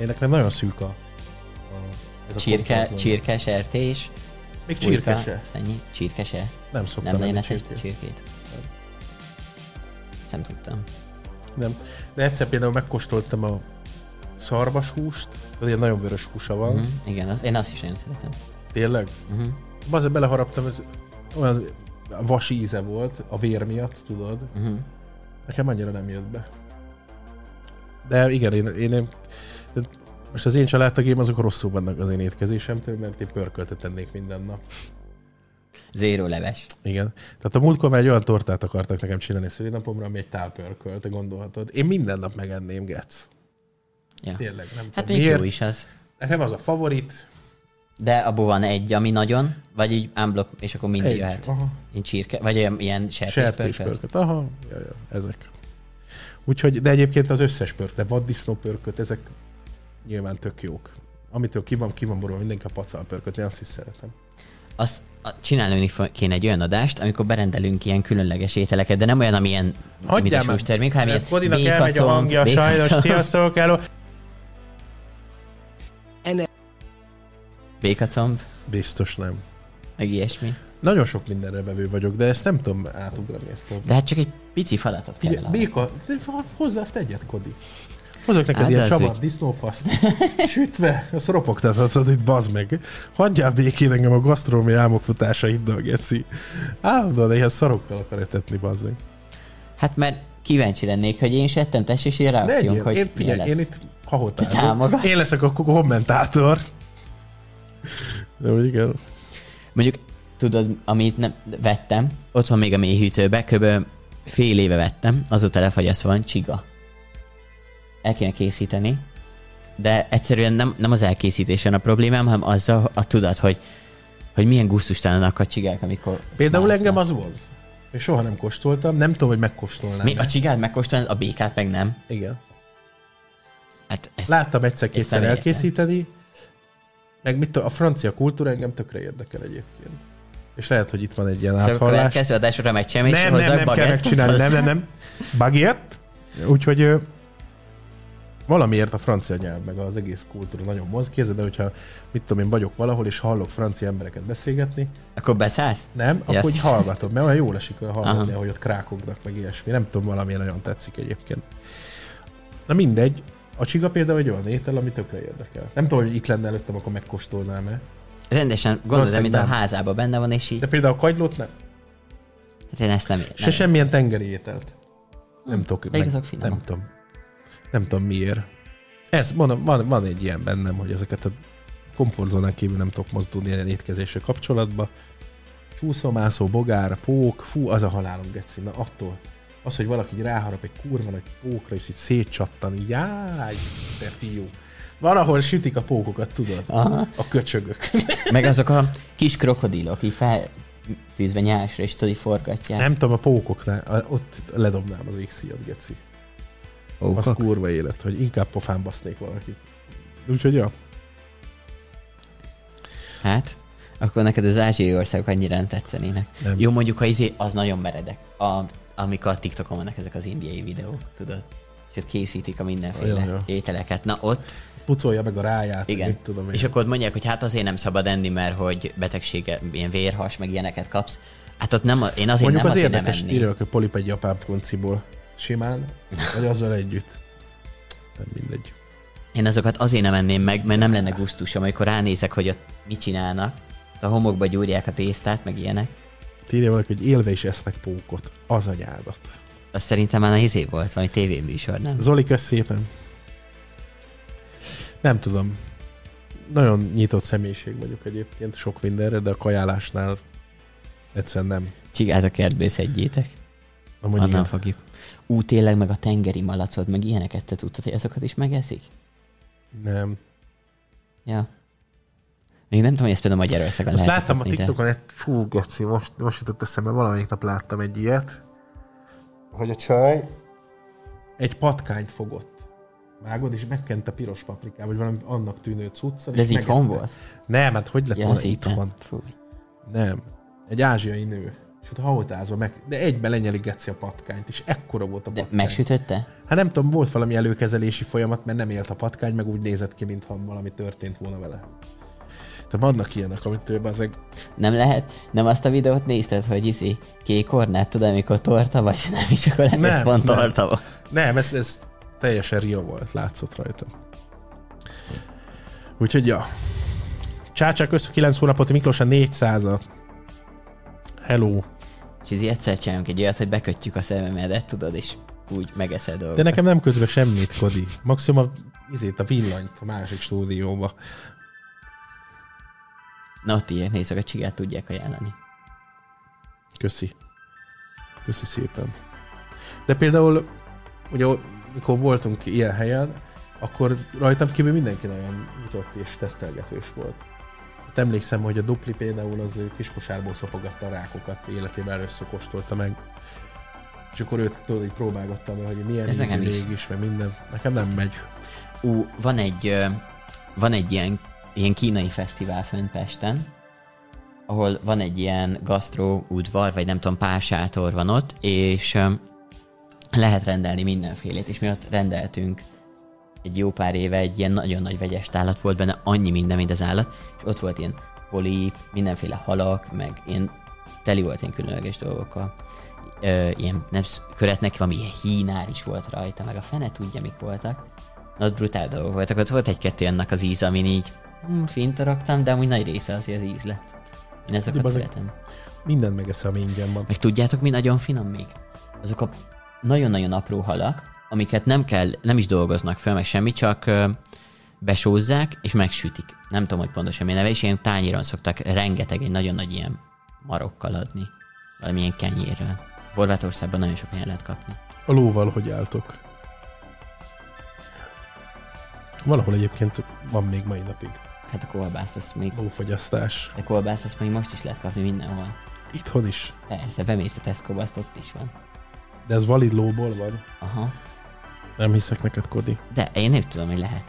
Én nekem nagyon szűk a, a ez a Csirke, komfortzóna. csirke, sertés. Még pulyka, csirke se. azt ennyi. Csirke se. Nem szoktam Nem eszed csirkét. csirkét. Ezt nem tudtam. Nem. De egyszer például megkóstoltam a szarvashúst, az ilyen nagyon vörös húsa van. Uh-huh. Igen, az, én azt is nagyon szeretem. Tényleg? Uh-huh. Azért beleharaptam, ez olyan vas íze volt, a vér miatt, tudod. Uh-huh. Nekem annyira nem jött be. De igen, én, én, én most az én családtagjaim azok rosszul vannak az én étkezésemtől, mert én pörköltet tennék minden nap. Zéró leves. Igen. Tehát a múltkor már egy olyan tortát akartak nekem csinálni szülinapomra, ami egy tál pörkölt, te gondolhatod. Én minden nap megenném, Gec. Ja. Tényleg, nem Hát tudom miért. jó is az. Nekem az a favorit. De abból van egy, ami nagyon, vagy így unblock, és akkor mindig Egy. jöhet. Aha. Ilyen csirke, vagy ilyen sertéspörkölt. Sertéspörköt. Aha, ja, ja, ezek. Úgyhogy, de egyébként az összes pörk, de vaddisznó pörköt, ezek nyilván tök jók. Amitől ki van, ki van borulva, mindenki a pacal pörköt, én azt is szeretem. Azt a- csinálni kéne egy olyan adást, amikor berendelünk ilyen különleges ételeket, de nem olyan, amilyen mint a Hagyjál már. sós termék, hanem ilyen elmegy a hangja, békacomb. sajnos, sziasztok, hello. Békacomb, Biztos nem. meg ilyesmi. Nagyon sok mindenre vevő vagyok, de ezt nem tudom átugrani ezt a... De hát csak egy pici falatot kell Figyelj, vele béka, de hozzá azt egyet, Kodi. Hozok neked Hát ilyen az csavar úgy. disznófaszt, <laughs> sütve, azt ropogtathatod itt, bazd meg. Hagyjál békén engem a gasztronómiai álmok futásaiddal, geci. Állandóan ilyen szarokkal akar etetni, bazd meg. Hát mert kíváncsi lennék, hogy én is ettem tessési Ne reakciónk, hogy én, figyelj, én itt támogatsz? Én leszek a kommentátor. De úgy igen. Mondjuk, tudod, amit nem vettem, ott van még a mélyhűtőbe, kb. fél éve vettem, azóta lefagyasztva van csiga. El kéne készíteni, de egyszerűen nem, nem az elkészítésen a problémám, hanem azzal a tudat, hogy, hogy milyen gusztustalanak a csigák, amikor Például másznak. engem az volt. Még soha nem kóstoltam, nem tudom, hogy megkóstolnám. Mi, a csigát megkóstolni, a békát meg nem. Igen. Hát ezt, Láttam egyszer-kétszer nem értem. elkészíteni, meg mit a francia kultúra engem tökre érdekel egyébként. És lehet, hogy itt van egy ilyen szóval áthallás. következő adásra megy sem, és Nem, nem, nem kell megcsinálni, nem, nem, nem. Baguette. Úgyhogy valamiért a francia nyelv, meg az egész kultúra nagyon mozg. Képzeld, de hogyha mit tudom én vagyok valahol, és hallok francia embereket beszélgetni, Akkor beszállsz? nem, Ja, akkor így hallgatom, mert olyan jól esik olyan hallgatni, Aha. ahogy ott krákognak, meg ilyesmi. Nem tudom, valami nagyon tetszik egyébként. Na mindegy, a csiga például egy olyan étel, ami tökre érdekel. Nem tudom, hogy itt lenne előttem, akkor megkóstolnám-e. Rendesen, gondolod, mint a házában benne van, és így, De például a kagylót nem. hát én ezt nem, Se nem semmilyen tengeri ételt. Nem tudok, Pedig azok finomak. nem tudom. Nem tudom miért. Ez, mondom, van, van egy ilyen bennem, hogy ezeket a komfortzónán kívül nem tudok mozdulni ilyen étkezéssel kapcsolatban. Csúszómászó, bogár, pók, fú, az a halálom, geci. Na attól. Az, hogy valaki így ráharap egy kurva nagy pókra, és így szétcsattani. Jáj, te fiú. Valahol sütik a pókokat, tudod? Aha. A köcsögök. <laughs> Meg azok a kis krokodilok, így feltűzve nyásra, és tudod, így forgatják. Nem tudom, a pókoknál, ott ledobnám az égszíjat, geci. Az Pókok? kurva élet, hogy inkább pofán basznék valakit. Úgyhogy ja. Hát, akkor neked az ázsiai országok annyira nem tetszenének. Nem. Jó, mondjuk, ha izé, az nagyon meredek. A, amikor a TikTokon vannak ezek az indiai videók, tudod? És ott készítik a mindenféle Ja, ja. ételeket. Na ott, Pucolja meg a ráját, igen. mit tudom én. és akkor mondják, hogy hát azért nem szabad enni, mert hogy betegsége, ilyen vérhas, meg ilyeneket kapsz. Hát ott nem, én azért Mondjuk nem az azért érdekes, nem enni. írja, hogy polip egy japán ponciból. Simán, vagy azzal együtt. Nem mindegy. Én azokat azért nem enném meg, mert nem lenne gusztusom, amikor ránézek, hogy ott mit csinálnak. A homokba gyúrják a tésztát, meg ilyenek. Írja valaki, hogy élve is esznek pókot. Az anyádat. Az szerintem már a izé volt, valami tévéműsor, nem? Zoli, kösz szépen. Nem tudom. nagyon nyitott személyiség vagyok egyébként sok mindenre, de a kajálásnál egyszerűen nem. Csigát a kertből szedjétek. Amúgy Onnan igen. fogjuk. Ú, tényleg meg a tengeri malacod, meg ilyeneket te tudtad, hogy azokat is megeszik? Nem. Ja. Még nem tudom, hogy ezt például Magyarországon Azt lehet láttam a kapni, de- TikTokon egy, fú, geci, most, most jutott eszembe, valamelyik nap láttam egy ilyet, hogy a csaj egy patkányt fogott. Vágod, és megkente piros paprikával, vagy valami annak tűnő cuccal. De ez itthon megette. volt? Nem, hát hogy lett Ja, volna itthon. Nem. Egy ázsiai nő. És ott hautázva meg, de egybe lenyeli geci a patkányt, és ekkora volt a De patkány. megsütötte? Hát nem tudom, volt valami előkezelési folyamat, mert nem élt a patkány, meg úgy nézett ki, mintha valami történt volna vele. Tehát vannak ilyenek, amit ő ezek... Nem lehet? Nem azt a videót nézted, hogy izé kék ornát, tudod, amikor torta vagy nem, és akkor Nem, ez pont nem. torta volt. Nem, ez, ez teljesen real volt, látszott rajta. Úgyhogy ja. Csácsák össze 9 hónapot, Miklós a 400-at. Hello. És így egyszer csinálunk egy olyat, hogy bekötjük a szememedet, tudod, és úgy megeszel De dolgokat. nekem nem közben semmit, Kodi. Maximum a, izét, a villanyt a másik stúdióba. Na, ott ilyet nézzük, a csigát tudják ajánlani. Köszi. Köszi szépen. De például, ugye, mikor voltunk ilyen helyen, akkor rajtam kívül mindenki nagyon nyitott és tesztelgetős volt. Hát emlékszem, hogy a dupli például az kiskosárból szopogatta a rákokat, életében először kóstolta meg. És akkor őt tudod, így próbálgattam, hogy milyen Ez ízű is. mégis, meg minden. Nekem nem megy. Ú, van egy, van egy ilyen, ilyen kínai fesztivál fönn Pesten, ahol van egy ilyen gasztró udvar, vagy nem tudom, pár sátor van ott, és lehet rendelni mindenfélét, és mi ott rendeltünk egy jó pár éve egy ilyen nagyon nagy vegyes tálat volt benne, annyi minden, mint az állat, és ott volt ilyen polip, mindenféle halak, meg ilyen teli volt ilyen különleges dolgokkal. Ö, ilyen nem köretnek, valami ilyen hínár is volt rajta, meg a fene tudja, mik voltak. Na, ott brutál dolgok voltak, ott volt egy-kettő annak az íz, amin így hm, fintorogtam, de amúgy nagy része az, hogy az íz lett. Én ezeket bazeg- szeretem. Mindent megeszem, ami ingyen van. Meg tudjátok, mi nagyon finom még? Azok a nagyon-nagyon apró halak, amiket nem kell, nem is dolgoznak fel, meg semmi, csak besózzák, és megsütik. Nem tudom, hogy pontosan mi neve, és ilyen tányéron szoktak rengeteg, egy nagyon nagy ilyen marokkal adni. Valamilyen kenyérrel. Horvátországban nagyon sok ilyen lehet kapni. A lóval hogy álltok? Valahol egyébként van még mai napig Hát a kolbászt, azt még, lófogyasztás. de kolbászt azt még most is lehet kapni mindenhol. Itthon is. Persze, bemész a Tesco-ba, azt ott is van. De ez valid lóból van. Aha. Nem hiszek neked, Kodi. De én nem tudom, hogy lehet.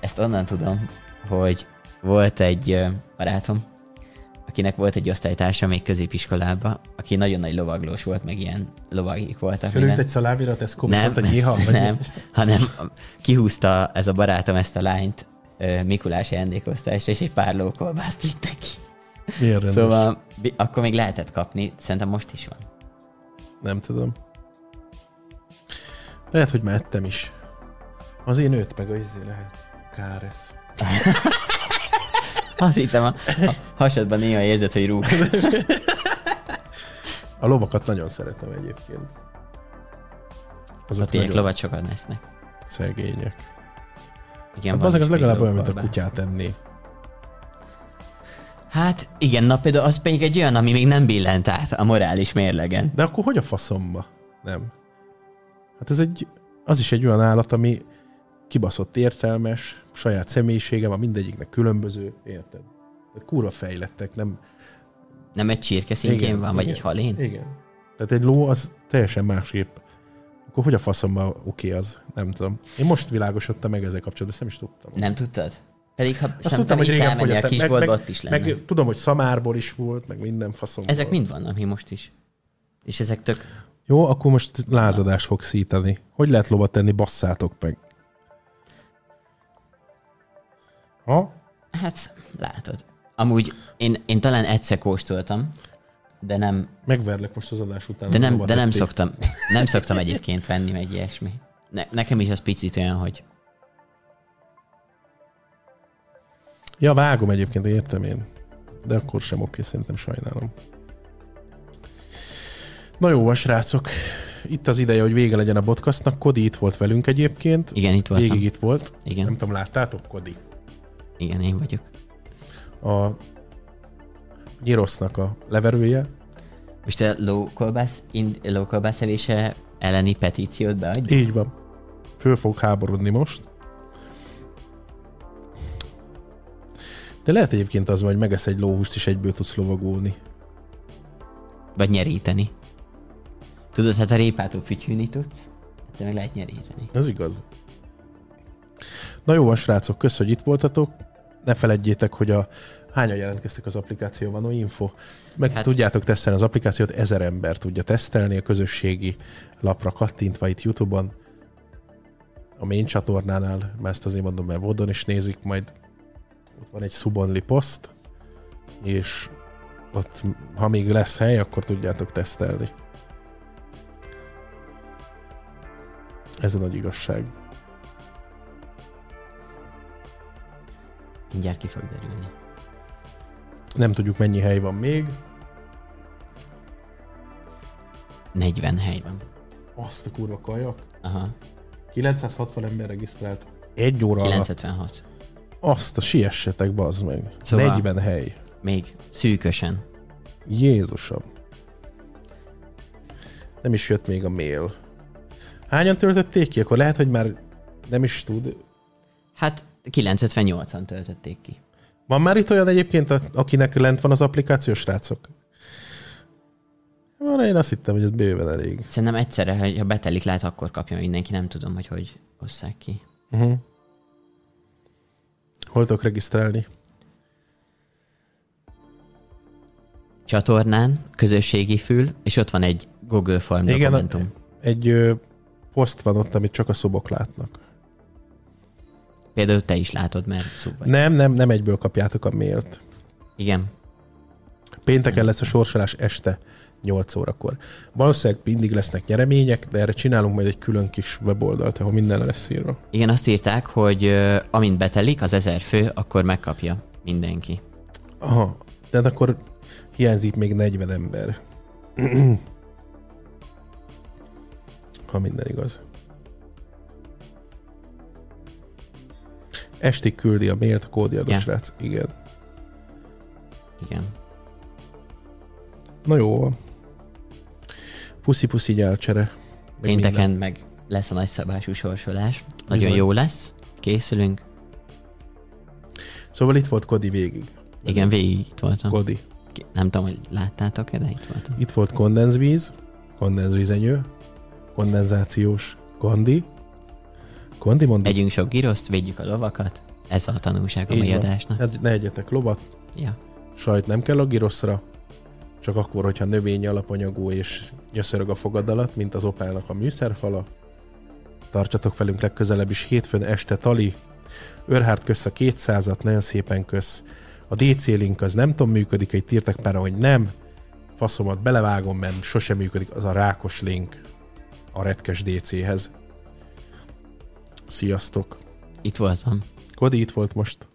Ezt onnan tudom, hogy volt egy barátom, akinek volt egy osztálytársa még középiskolában, aki nagyon nagy lovaglós volt, meg ilyen lovagik voltak. Fölült minden. egy szalámira a Tesco, nem, hogy nyiha, vagy nem, hanem kihúzta ez a barátom ezt a lányt Mikulás ajándékoztásra, és egy pár lókolbászt vitt neki. Milyen rendes? Szóval akkor még lehetett kapni, szerintem most is van. Nem tudom. Lehet, hogy már ettem is. Az én nőtt meg a izé lehet. Káresz. <laughs> Azt hittem, a, a hasadban néha érzed, hogy rúg. <laughs> A lovakat nagyon szeretem egyébként. Azok A tiék nagyon lovat sokat lesznek. szegények. Igen, Hát az még legalább olyan, mint a kutyát enni. Hát igen, na például az pedig egy olyan, ami még nem billent át a morális mérlegen. De akkor hogy a faszomba? Nem. Hát ez egy, az is egy olyan állat, ami kibaszott értelmes, saját személyisége van, mindegyiknek különböző, érted? Tehát kurva fejlettek, nem... Nem egy csirke szintjén Igen, van, vagy igen. egy halén? Igen. Tehát egy ló az teljesen másképp. Akkor hogy a faszomba oké okay az? Nem tudom. Én most világosodtam meg ezzel kapcsolatban, ezt nem is tudtam. Nem tudtad? Pedig ha Azt tudtam, hogy régen fogy a szem, meg, meg, ott is lenne. meg, tudom, hogy szamárból is volt, meg minden faszom Ezek volt. mind vannak mi most is. És ezek tök... Jó, akkor most lázadás fog szítani. Hogy lehet lovat tenni, basszátok meg. Ha? Hát, látod. Amúgy én, én talán egyszer kóstoltam, de nem, Megverlek most az adás után. de nem, de nem szoktam, nem szoktam <laughs> egyébként venni meg ilyesmi. Ne, nekem is az picit olyan, hogy Ja, vágom egyébként, értem én. De akkor sem oké, szerintem sajnálom. Na jó, srácok. Itt az ideje, hogy vége legyen a podcastnak. Kodi itt volt velünk egyébként. igen, itt voltam. Végig itt volt. Igen. Nem tudom, láttátok, Kodi? Igen, én vagyok. A Nyirosznak a leverője. Most a in, local beszélése elleni petíciót beadja? Így van. Föl fog háborodni most. De lehet egyébként az, hogy megesz egy lóhúst, és egyből tudsz lovagolni. Vagy nyeríteni. Tudod, hát a répától fütyülni tudsz, hát te meg lehet nyeríteni. Ez igaz. Na jó van, srácok, kösz, hogy itt voltatok. Ne feledjétek, hogy a hányan jelentkeztek az applikációban, no info. Meg hát, tudjátok tesztelni az applikációt, ezer ember tudja tesztelni a közösségi lapra kattintva itt YouTube-on. A main csatornánál, mert ezt azért mondom, mert Vodon is nézik, majd ott van egy subonly post, és ott, ha még lesz hely, akkor tudjátok tesztelni. Ez a nagy igazság. Mindjárt ki fog derülni. Nem tudjuk, mennyi hely van még. 40 hely van. Azt a kurva kajak. Aha. 960 ember regisztrált. Egy óra 956. alatt. Azt a siessetek, bazd meg. Szóval- Szóval... 40 hely. Még szűkösen. Jézusom. Nem is jött még a mail. Hányan töltötték ki? Akkor lehet, hogy már nem is tud. Hát 958-an töltötték ki. Van már itt olyan egyébként, akinek lent van az applikáció, srácok? Van, én azt hittem, hogy ez bőven elég. Szerintem egyszerre, ha betelik, lehet akkor kapja mindenki, nem tudom, hogy hogy osszák ki. Uh-huh. Hol tudok regisztrálni? Csatornán, közösségi fül, és ott van egy Google Form Igen, dokumentum. Egy ö, poszt van ott, amit csak a szobok látnak. Például te is látod, mert szó vagy. Nem, nem, nem egyből kapjátok a mailt. Igen. Pénteken lesz a sorsolás este 8 órakor. Valószínűleg mindig lesznek nyeremények, de erre csinálunk majd egy külön kis weboldalt, ahol minden lesz írva. Igen, azt írták, hogy amint betelik az ezer fő, akkor megkapja mindenki. Aha, de akkor hiányzik még 40 ember. <clears throat> ha minden igaz. Estig küldi a mailt a kódjáró Ja. srác. Igen. Igen. Na jó van. Puszi-puszi nyálcsere. Meg Pénteken minden. meg lesz a nagyszabású sorsolás. Nagyon Bizony. jó lesz. Készülünk. Szóval itt volt Kodi végig. Igen, végig itt voltam. Kodi. Nem tudom, hogy láttátok-e, de itt voltam. Itt volt kondenzvíz, kondenzvízenyő, kondenzációs kondi. Kondi mondjuk. Együnk sok giroszt, védjük a lovakat. Ez a tanulság a mai adásnak. Ne, ne egyetek lovat, Ja. sajt nem kell a giroszra, csak akkor, hogyha növény alapanyagú és nyöszörög a fogadalat, mint az opálnak a műszerfala. Tartsatok velünk legközelebb is hétfőn este Tali. Örhárt kösz a 200-at, nagyon szépen kösz. A DC link az nem tudom működik, egy írtak pára, hogy nem. Faszomat belevágom, mert sosem működik az a rákos link a retkes DC-hez. Sziasztok! Itt voltam. Kodi itt volt most.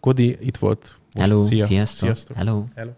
Kodi itt volt most. Hello, Szia. sziasztok. Sziasztok. Hello. Hello.